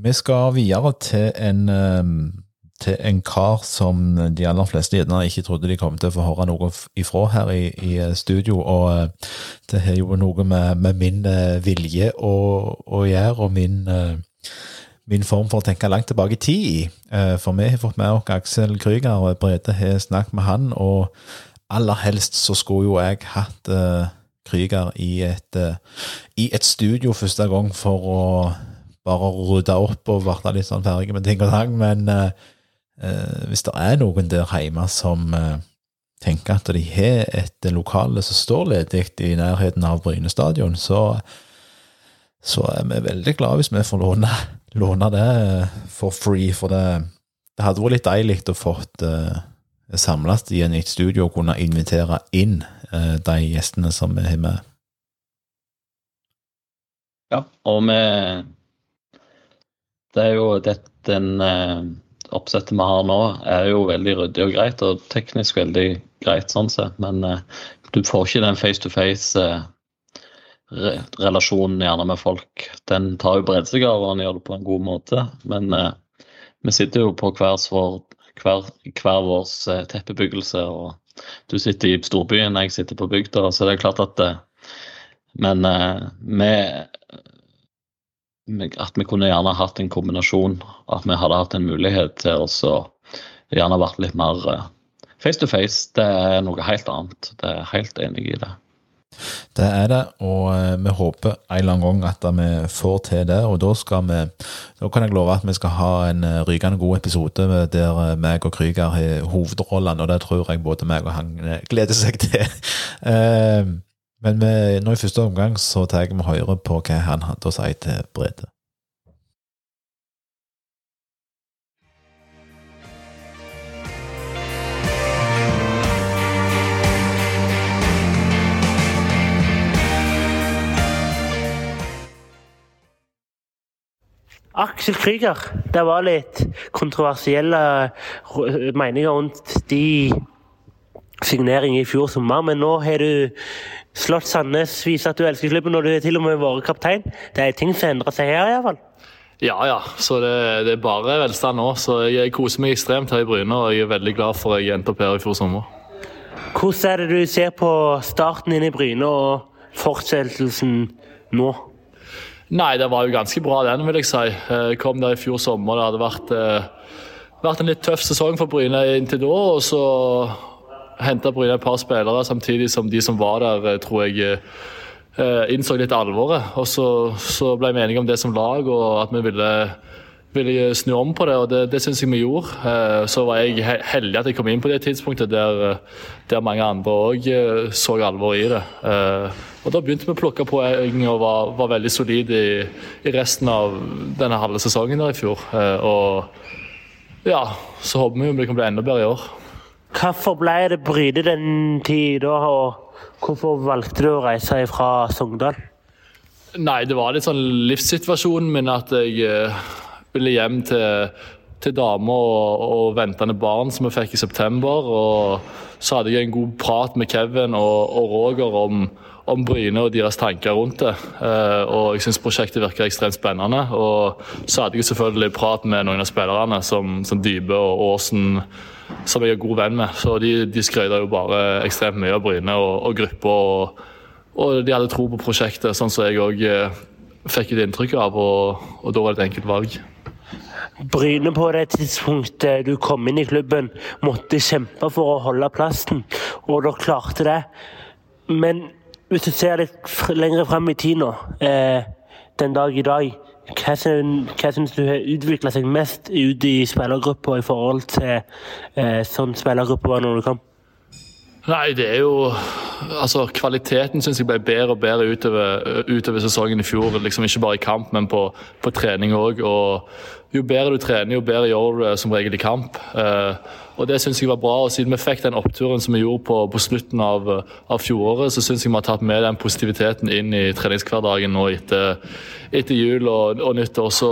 vi skal videre til en, eh, til en kar som de aller fleste gjerne ikke trodde de kom til å få høre noe ifra her i, i eh, studio, og eh, det har jo noe med, med min eh, vilje å, å gjøre, og min min form for å tenke langt tilbake i tid. For vi har fått med oss Aksel Krüger, og Brede har snakket med han, og aller helst så skulle jo jeg hatt uh, Krüger i et, eh, i et studio første gang for å bare rydde opp og være litt sånn ferdig med ting og tang, men uh, eh, hvis det er noen der hjemme som eh, tenker at de har et lokale som står ledig i nærheten av Bryne stadion, så, så er vi veldig glade hvis vi får låne, låne det for free, for det, det hadde vært litt deilig å fått uh, samles i en- nytt studio og kunne invitere inn eh, de gjestene som vi har med.
Ja, og vi Det er jo det, den eh, oppsettet vi har nå, er jo veldig ryddig og greit, og teknisk veldig greit sånn sett, men eh, du får ikke den face to face-relasjonen gjerne med folk. Den tar jo bredde og gjør det på en god måte, men eh, vi sitter jo på hver vår, hver, hver vår eh, teppebyggelse, og du sitter i storbyen, jeg sitter på bygda, så det er klart at eh, Men eh, vi at vi kunne gjerne hatt en kombinasjon. At vi hadde hatt en mulighet til å gjerne vært litt mer face to face. Det er noe helt annet. Det er helt enig i det.
Det er det, og eh, vi håper en eller annen gang at vi får til det. Og da skal vi Da kan jeg love at vi skal ha en eh, rykende god episode der eh, meg og Krüger har hovedrollene, og det tror jeg både meg og han gleder seg til. Men vi, nå i første omgang så tar vi høyre på hva han hadde å si til Brede.
Aksel Krüger, det var litt kontroversielle meninger rundt de signeringer i fjor sommer, men nå har du slått Sandnes, viser at du elsker klubben, og du har til og med vært kaptein. Det er ting som endrer seg her, iallfall.
Ja, ja. Så det, det er bare velstand nå. Så jeg koser meg ekstremt her i Bryne, og jeg er veldig glad for at jeg endte opp her i fjor sommer.
Hvordan er det du ser på starten inn i Bryne og fortsettelsen nå?
Nei, det var jo ganske bra den, vil jeg si. Jeg kom der i fjor sommer. Det hadde vært, eh, vært en litt tøff sesong for Bryne inntil da. Og så henta Bryne et par spillere samtidig som de som var der, eh, tror jeg eh, innså litt alvoret. Og så, så ble vi enige om det som lag, og at vi ville, ville snu om på det. Og det, det syns jeg vi gjorde. Eh, Så var jeg heldig at jeg kom inn på det tidspunktet der, eh, der mange andre òg så alvor i det. Eh, Og da begynte vi å plukke poeng og var, var veldig solide i, i resten av denne halve sesongen der i fjor. Eh, Og ja, så håper vi jo det kan bli enda bedre i år.
Hvorfor ble det Bryne den tida, og hvorfor valgte du å reise fra Sogndal?
Nei, det var litt sånn livssituasjonen min at jeg eh, ville hjem til, til dame og, og ventende barn som jeg fikk i september. Og så hadde jeg en god prat med Kevin og, og Roger om, om Bryne og deres tanker rundt det. Eh, og jeg syns prosjektet virker ekstremt spennende. Og så hadde jeg selvfølgelig prat med noen av spillerne, som, som Dybe og Aasen, som jeg er god venn med. Så de, de skrøyta jo bare ekstremt mye av Bryne og, og gruppa. Og, og, de hadde tro på prosjektet, sånn som jeg òg eh, fikk et inntrykk av. Og, og da var det et enkelt valg.
Bryne på det tidspunktet du kom inn i klubben, måtte kjempe for å holde plassen, og dere klarte det. Men hvis du ser litt lenger frem i tid nå, eh, den dag i dag, hva, hva syns du har utvikla seg mest ut i spillergruppa i forhold til eh, sånn spillergruppa var når du kom?
Nei, det er jo Altså, kvaliteten syns jeg ble bedre og bedre utover, utover, sesongen i fjor. Liksom Ikke bare i kamp, men på, på trening òg. Og jo bedre du trener, jo bedre gjør du det som regel i kamp. Eh, og det syns jeg var bra. og Siden vi fikk den oppturen som vi gjorde på, på slutten av, av fjoråret, så syns jeg vi har tatt med den positiviteten inn i treningshverdagen nå etter, etter jul og, og nyttår. Så,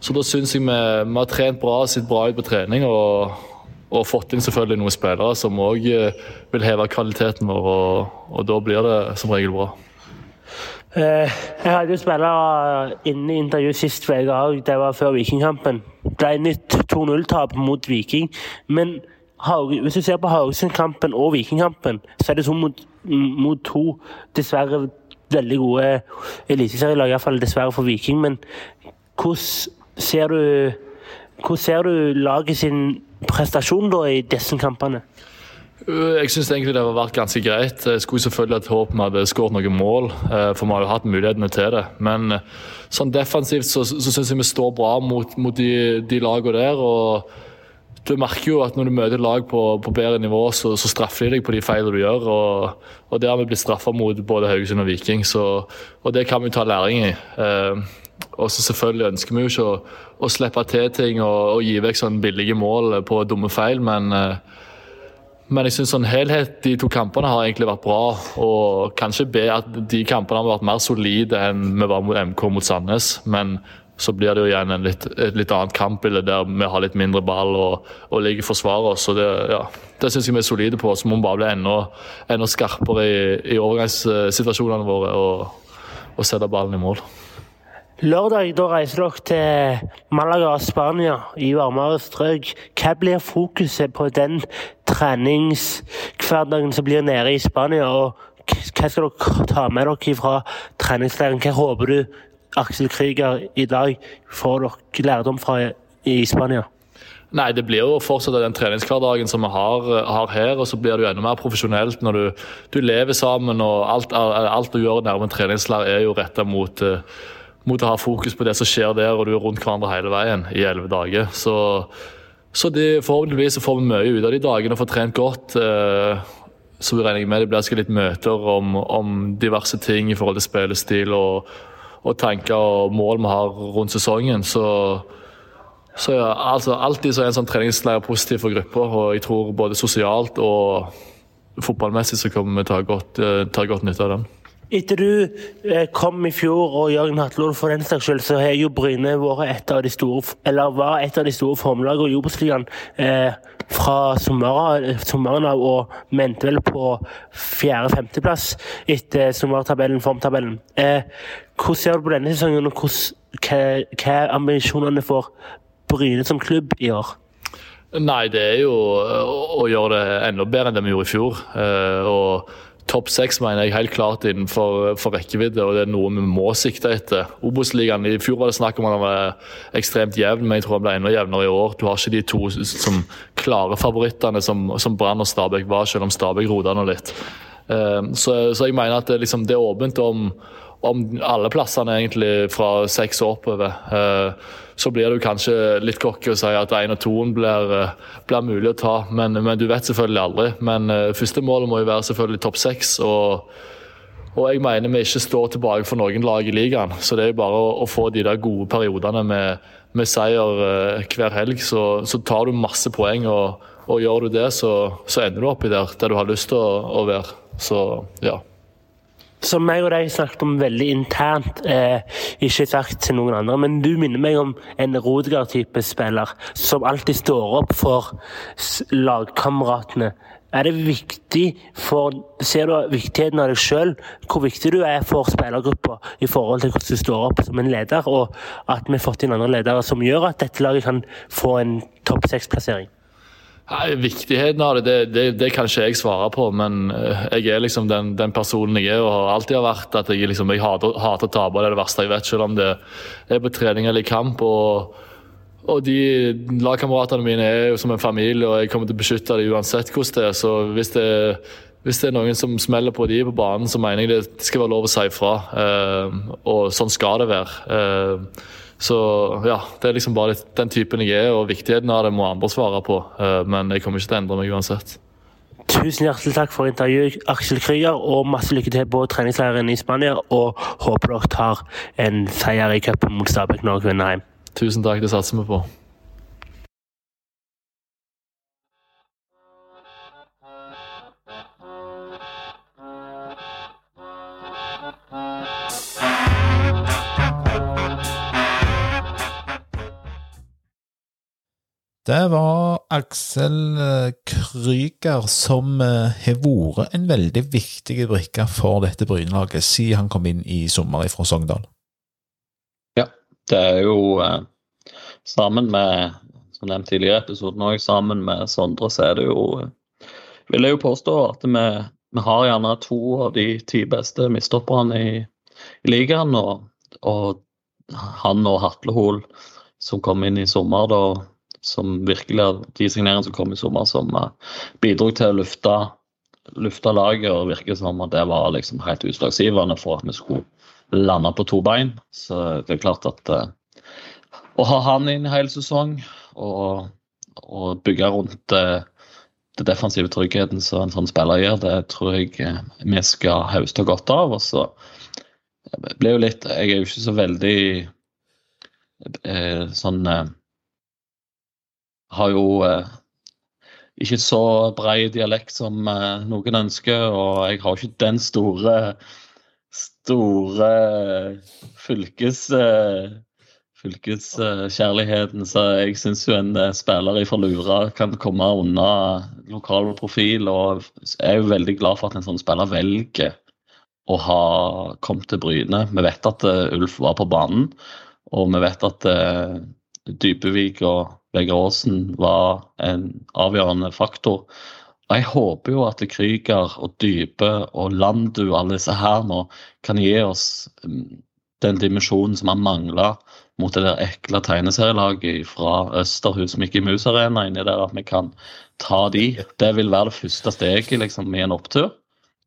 så da syns jeg vi, vi har trent bra, og sett bra ut på trening. og og fått inn selvfølgelig noen spillere som òg eh, vil heve kvaliteten vår, og, og, da blir det som regel bra.
Eh, jeg hadde jo spillere inne i intervjuet sist uke òg, det var før Vikingkampen. Ble nytt 2-0-tap mot Viking. Men hvis du ser på Haugesund-kampen og Vikingkampen, så er det to mot, mot to dessverre veldig gode eliteserielag, iallfall dessverre for Viking. Men hvordan ser du, hvordan ser du laget sin prestasjon da i disse kampene?
Øh, jeg syns egentlig det har vært ganske greit. Jeg skulle selvfølgelig hatt håp vi hadde skåret noen mål, øh, for vi har jo hatt mulighetene til det. Men øh, sånn defensivt så, så syns jeg vi står bra mot, mot de, de lagene der. og du merker jo at når du møter lag på, på bedre nivå, så, så, straffer de deg på de feilene du gjør. Og, og det har vi blitt straffa mot både Haugesund og Viking, så, og det kan vi ta læring i. Eh, og så selvfølgelig ønsker vi jo ikke å, å slippe til ting og, og gi vekk sånn billige mål på dumme feil, men, eh, men jeg syns sånn helhet de to kampene har egentlig vært bra. Og kanskje be at de kampene har vært mer solide enn vi var mot MK mot Sandnes. Men så blir det jo igjen litt, et litt annet kampbilde der vi har litt mindre ball og, og ligger forsvarer oss. Det, ja, det syns jeg vi er solide på. Så må vi bare bli enda, enda skarpere i, i overgangssituasjonene våre og, og sette ballen i mål.
Lørdag da reiser dere til Malaga, Spania, i varmere strøk. Hva blir fokuset på den treningshverdagen som blir nede i Spania? og Hva skal dere ta med dere fra treningsleiren? Hva håper du Aksel Krüger i dag får dere lærdom fra i Spania?
Nei, Det blir jo fortsatt den treningshverdagen som vi har, har, her. Og så blir det jo enda mer profesjonelt når du, du lever sammen. og Alt, alt du gjør nærmere treningsleir er jo retta mot uh, mot å ha fokus på det som skjer der, og du er rundt hverandre hele veien i elleve dager. Så, så det, forhåpentligvis får vi mye ut av de dagene og får trent godt. Eh, så regner jeg med det blir litt møter om, om, diverse ting i forhold til spillestil og, og, tanker og mål vi har rundt sesongen. Så, så ja, altså, alltid så er en sånn treningsleir positiv for gruppa, og jeg tror både sosialt og fotballmessig så kommer vi til å godt, eh, ta godt nytte av den.
Etter du eh, kom i fjor, og Jørgen Hatlol for den saks skyld, så har jo Bryne vært et av de store, eller var et av de store formlagene i Obos-ligaen eh, fra sommeren av, og mente vel på fjerde-femteplass etter sommertabellen, formtabellen. Eh, hvordan ser du på denne sesongen, og hva, er ambisjonene for Bryne som klubb i år?
Nei, det er jo å gjøre det enda bedre enn det vi gjorde i fjor. Eh, og Topp seks mener jeg helt klart innenfor for rekkevidde, og det er noe vi må sikte etter. Obos-ligaen i fjor var det snakk om at den var ekstremt jevn, men jeg tror den ble enda jevnere i år. Du har ikke de to som klare favorittene som, som Brann og Stabæk var, selv om Stabæk rota nå litt. Uh, så, så, jeg mener at det, liksom, det er åpent om, om alle plassene egentlig fra seks og oppover. Uh, så blir det kanskje litt cocky å si at én og toen blir, eh, blir, mulig å ta. Men, men, du vet selvfølgelig aldri. Men uh, første målet må jo være selvfølgelig topp seks. Og, og, jeg mener vi ikke står tilbake for noen lag i ligaen. Så det er jo bare å, å få de der gode periodene med, med seier uh, hver helg, så, så, tar du masse poeng. og, og gjør du det, så, så ender du oppi der, der du har lyst til å, å være. Så ja.
Som jeg og deg snakket om veldig internt, eh, ikke sagt til noen andre, men du minner meg om en Rodegard-type spiller som alltid står opp for lagkameratene. Er det viktig for Ser du viktigheten av deg sjøl, hvor viktig du er for spillergruppa i forhold til hvordan du står opp som en leder, og at vi har fått inn andre ledere som gjør at dette laget kan få en topp seks-plassering?
Nei, Viktigheten av det, det, det, det, kan ikke jeg svare på, men eh, jeg er liksom den, den personen jeg er og har alltid vært. at Jeg, liksom, jeg hater, hater å tape, det er det verste jeg vet, selv om det er på trening eller i kamp. og, og de Lagkameratene mine er jo som en familie, og jeg kommer til å beskytte dem uansett hvordan det er. Så hvis det, hvis det er noen som smeller på de på banen, så mener jeg det skal være lov å si ifra. Eh, og sånn skal det være. Så ja, det er liksom bare den typen jeg er, og viktigheten av det må andre svare på. Eh, men jeg kommer ikke til å endre meg uansett.
Tusen hjertelig takk for intervjuet, Aksel Krüger, og masse lykke til på treningsleiren i Spania. Og håper dere tar en seier i cupen mot Stabæk når dere vinner hjem.
Tusen takk, det satser vi på.
Det var Aksel eh, Krüger som eh, har vært en veldig viktig brikke for dette Brynelaget siden han kom inn i sommer fra Sogndal.
Ja, det er jo eh, sammen med som nevnt tidligere episoden òg, sammen med Sondre, så er det jo Vil jeg jo påstå at vi, vi har gjerne to av de ti beste midtstopperne i, i ligaen. Og, og han og Hatlehol som kom inn i sommer, da som virkelig de signeringene som kom i sommer, som uh, bidro til å lufte, lufte laget. og virker som at det var liksom helt utslagsgivende for at vi skulle lande på to bein. Så det er klart at uh, å ha han inn i hele sesong og, og bygge rundt uh, det defensive tryggheten som en sånn spiller gjør, det tror jeg vi skal høste godt av. og så blir jo litt Jeg er jo ikke så veldig sånn har jo eh, ikke så brei dialekt som eh, noen ønsker, og jeg har ikke den store store fylkes eh, fylkeskjærligheten. Så jeg syns jo en spiller fra Lura kan komme unna lokal profil, og jeg er jo veldig glad for at en sånn spiller velger å ha kommet til Bryne. Vi vet at Ulf var på banen, og vi vet at Dypevik og Vegard Aasen var en avgjørende faktor. Og Jeg håper jo at Krüger og Dype og Landu og alle disse her nå kan gi oss mm, den dimensjonen som har mangla mot det der ekle tegneserielaget fra Østerhus Mickey Mouse Arena inni der, at vi kan ta de. Det vil være det første steget liksom, i en opptur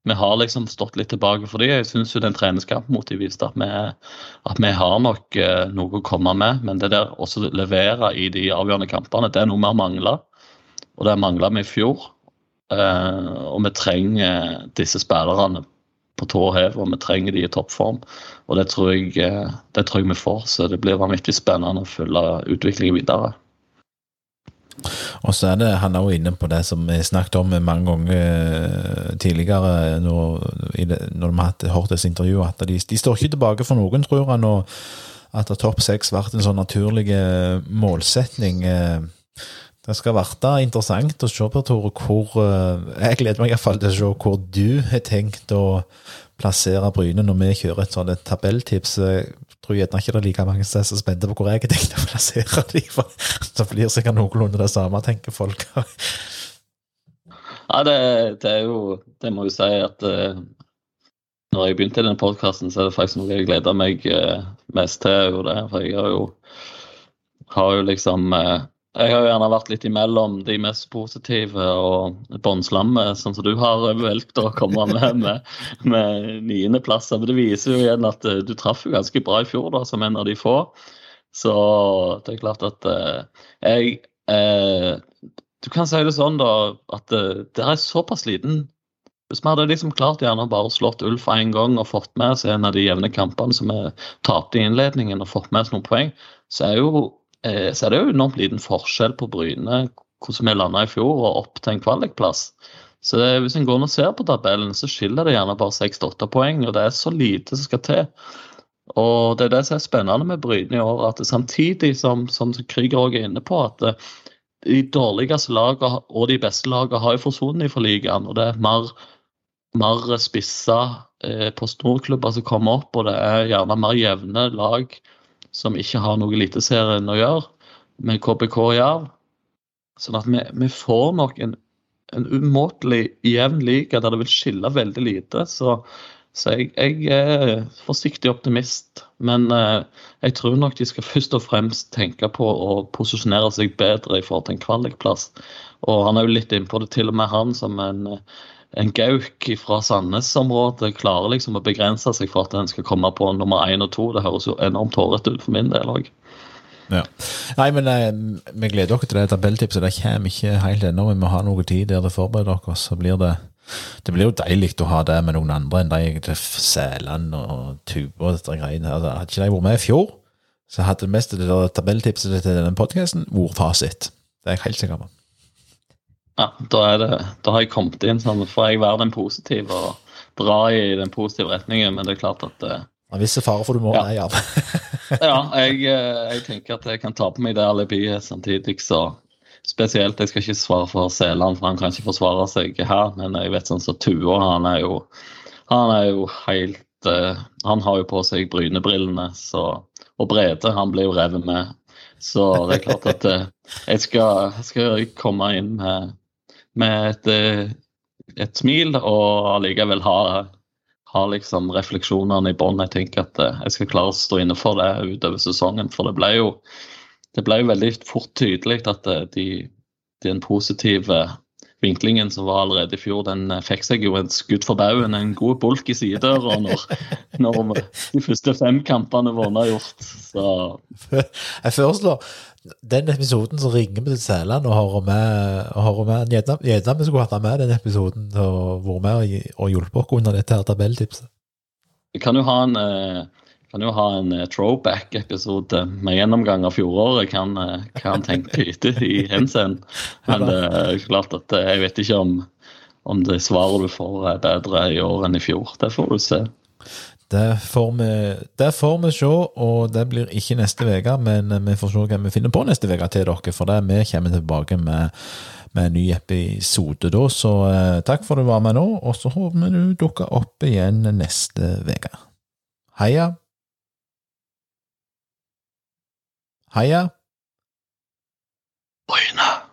vi har liksom stått litt tilbake for dem. Jeg syns den treningskampen mot dem viste at vi, at vi har nok eh, noe å komme med. Men det der å levere i de avgjørende kampene, det er noe vi har mangla. Og det mangla vi i fjor. Eh, og vi trenger disse spillerne på tå hev, og vi trenger de i toppform. Og det tror, jeg, eh, det tror jeg vi får. Så det blir vanvittig spennende å følge utviklingen videre.
Og så er det, Han er jo inne på det som vi snakket om mange ganger eh, tidligere når, det, når de har hatt Hortes intervju, at de, de, står ikke tilbake for noen, tror han. og At topp seks ble en sånn naturlig eh, målsetning. Eh, det skal bli interessant å se på, Tore, hvor Jeg gleder meg iallfall til å se hvor du har tenkt å plassere Bryne når vi kjører et sånt tabelltips tror gjerne ikke det er like mange som er så spente på hvor jeg har tenkt å plassere dem. For det blir sikkert noenlunde det samme, tenker folk.
ja, det, det, er jo Det må jo si at uh, når jeg begynte i denne podkasten, så er det faktisk noe jeg gleder meg uh, mest til. Jo det, for jeg har jo, har jo liksom uh, jeg har jo gjerne vært litt imellom de mest positive og båndslamme, sånn som du har valgt å komme med med, med niendeplasser. Men det viser jo igjen at eh, du traff jo ganske bra i fjor, da, som en av de få. Så det er klart at uh, jeg eh, Du kan si det sånn, da, at uh, det er såpass liten Hvis vi hadde liksom klart gjerne bare slått Ulf én gang og fått med oss en av de jevne kampene som vi tapte i innledningen, og fått med oss noen poeng, så er jo Eh, så er det jo enormt liten forskjell på Bryne, hvordan vi landa i fjor, og opp til en kvalikplass. Så det, hvis en går og ser på tabellen, så skiller det gjerne bare 6-8 poeng, og det er så lite som skal til. Og det er det som er spennende med Bryne i år, at samtidig som, som Krüger også er inne på, at det, de dårligste lagene og de beste lagene har jo forsvunnet fra ligaen. og det er mer, mer spissa eh, på storklubber som kommer opp, og det er gjerne mer jevne lag som ikke har noe Eliteserien å gjøre, med KBK Jerv. Sånn at vi, vi får nok en, en umåtelig jevn liga der det vil skille veldig lite. Så, så jeg, jeg, er forsiktig optimist. Men eh, jeg tror nok de skal først og fremst tenke på å posisjonere seg bedre i forhold til en kvalikplass. Og han er jo litt innpå det, til og med han som en, en gauk fra Sandnes-området klarer liksom å begrense seg for at en skal komme på nummer én og to. Det høres jo enormt hårete ut for min del òg.
Ja. Nei, men eh, vi gleder oss til det tabelltipset. Det kommer ikke helt ennå. Vi må ha noe tid der det forbereder dere. Så blir det det blir jo deilig å ha det med noen andre enn de Sæland og Tuba og dette greiene. Altså, hadde ikke de vært med i fjor, så hadde det meste av tabelltipset til denne podkasten vært fasit. Det er jeg helt sikker på.
Ja, da, det, da har jeg kommet inn sånn, får jeg være den positive og dra i den positive retningen, men det er klart at eh,
er visse farer for du må
Ja.
nei av.
Ja, jeg, eh, jeg tenker at jeg kan ta på meg det alibiet samtidig, så Spesielt, jeg skal ikke svare for Seland, for han kan ikke forsvare seg her. Men jeg vet sånn som Tua, han er jo Han er jo helt uh, Han har jo på seg Brynebrillene, så Og Brede, han blir jo revet med. Så det er klart at uh, jeg skal, skal komme inn med, med et, eh, et smil og allikevel ha, ha liksom refleksjonene i bånn. Jeg tenker at eh, jeg skal klare å stå inne for det utover sesongen. For det ble jo det ble jo veldig fort tydelig at eh, de, den positive vinklingen som var allerede i fjor, den fikk seg jo et skudd for baugen. En god bulk i sidedøra når, når de første fem kampene våre er gjort. Så
Jeg foreslår den episoden som ringer vi til Sæland og hører med, og hører med Gjerne vi skulle hatt han med den episoden og vært med og, og hjulpet oss under dette her tabelltipset.
vi kan jo ha en eh, kan jo ha en eh, throwback-episode med gjennomgang av fjoråret. Kan, han kan tenke etter i henseende. Men det er klart at eh, jeg vet ikke om, om det svaret du får er bedre i år enn i fjor. Det får du se.
Det får, vi, det får vi se, og det blir ikke neste uke. Men vi får se hva vi finner på neste uke til dere, for det, vi kommer tilbake med, med en ny episode da. Så eh, takk for at du var med nå, og så håper vi du dukker opp igjen neste uke. Heia. Heia. Bryne.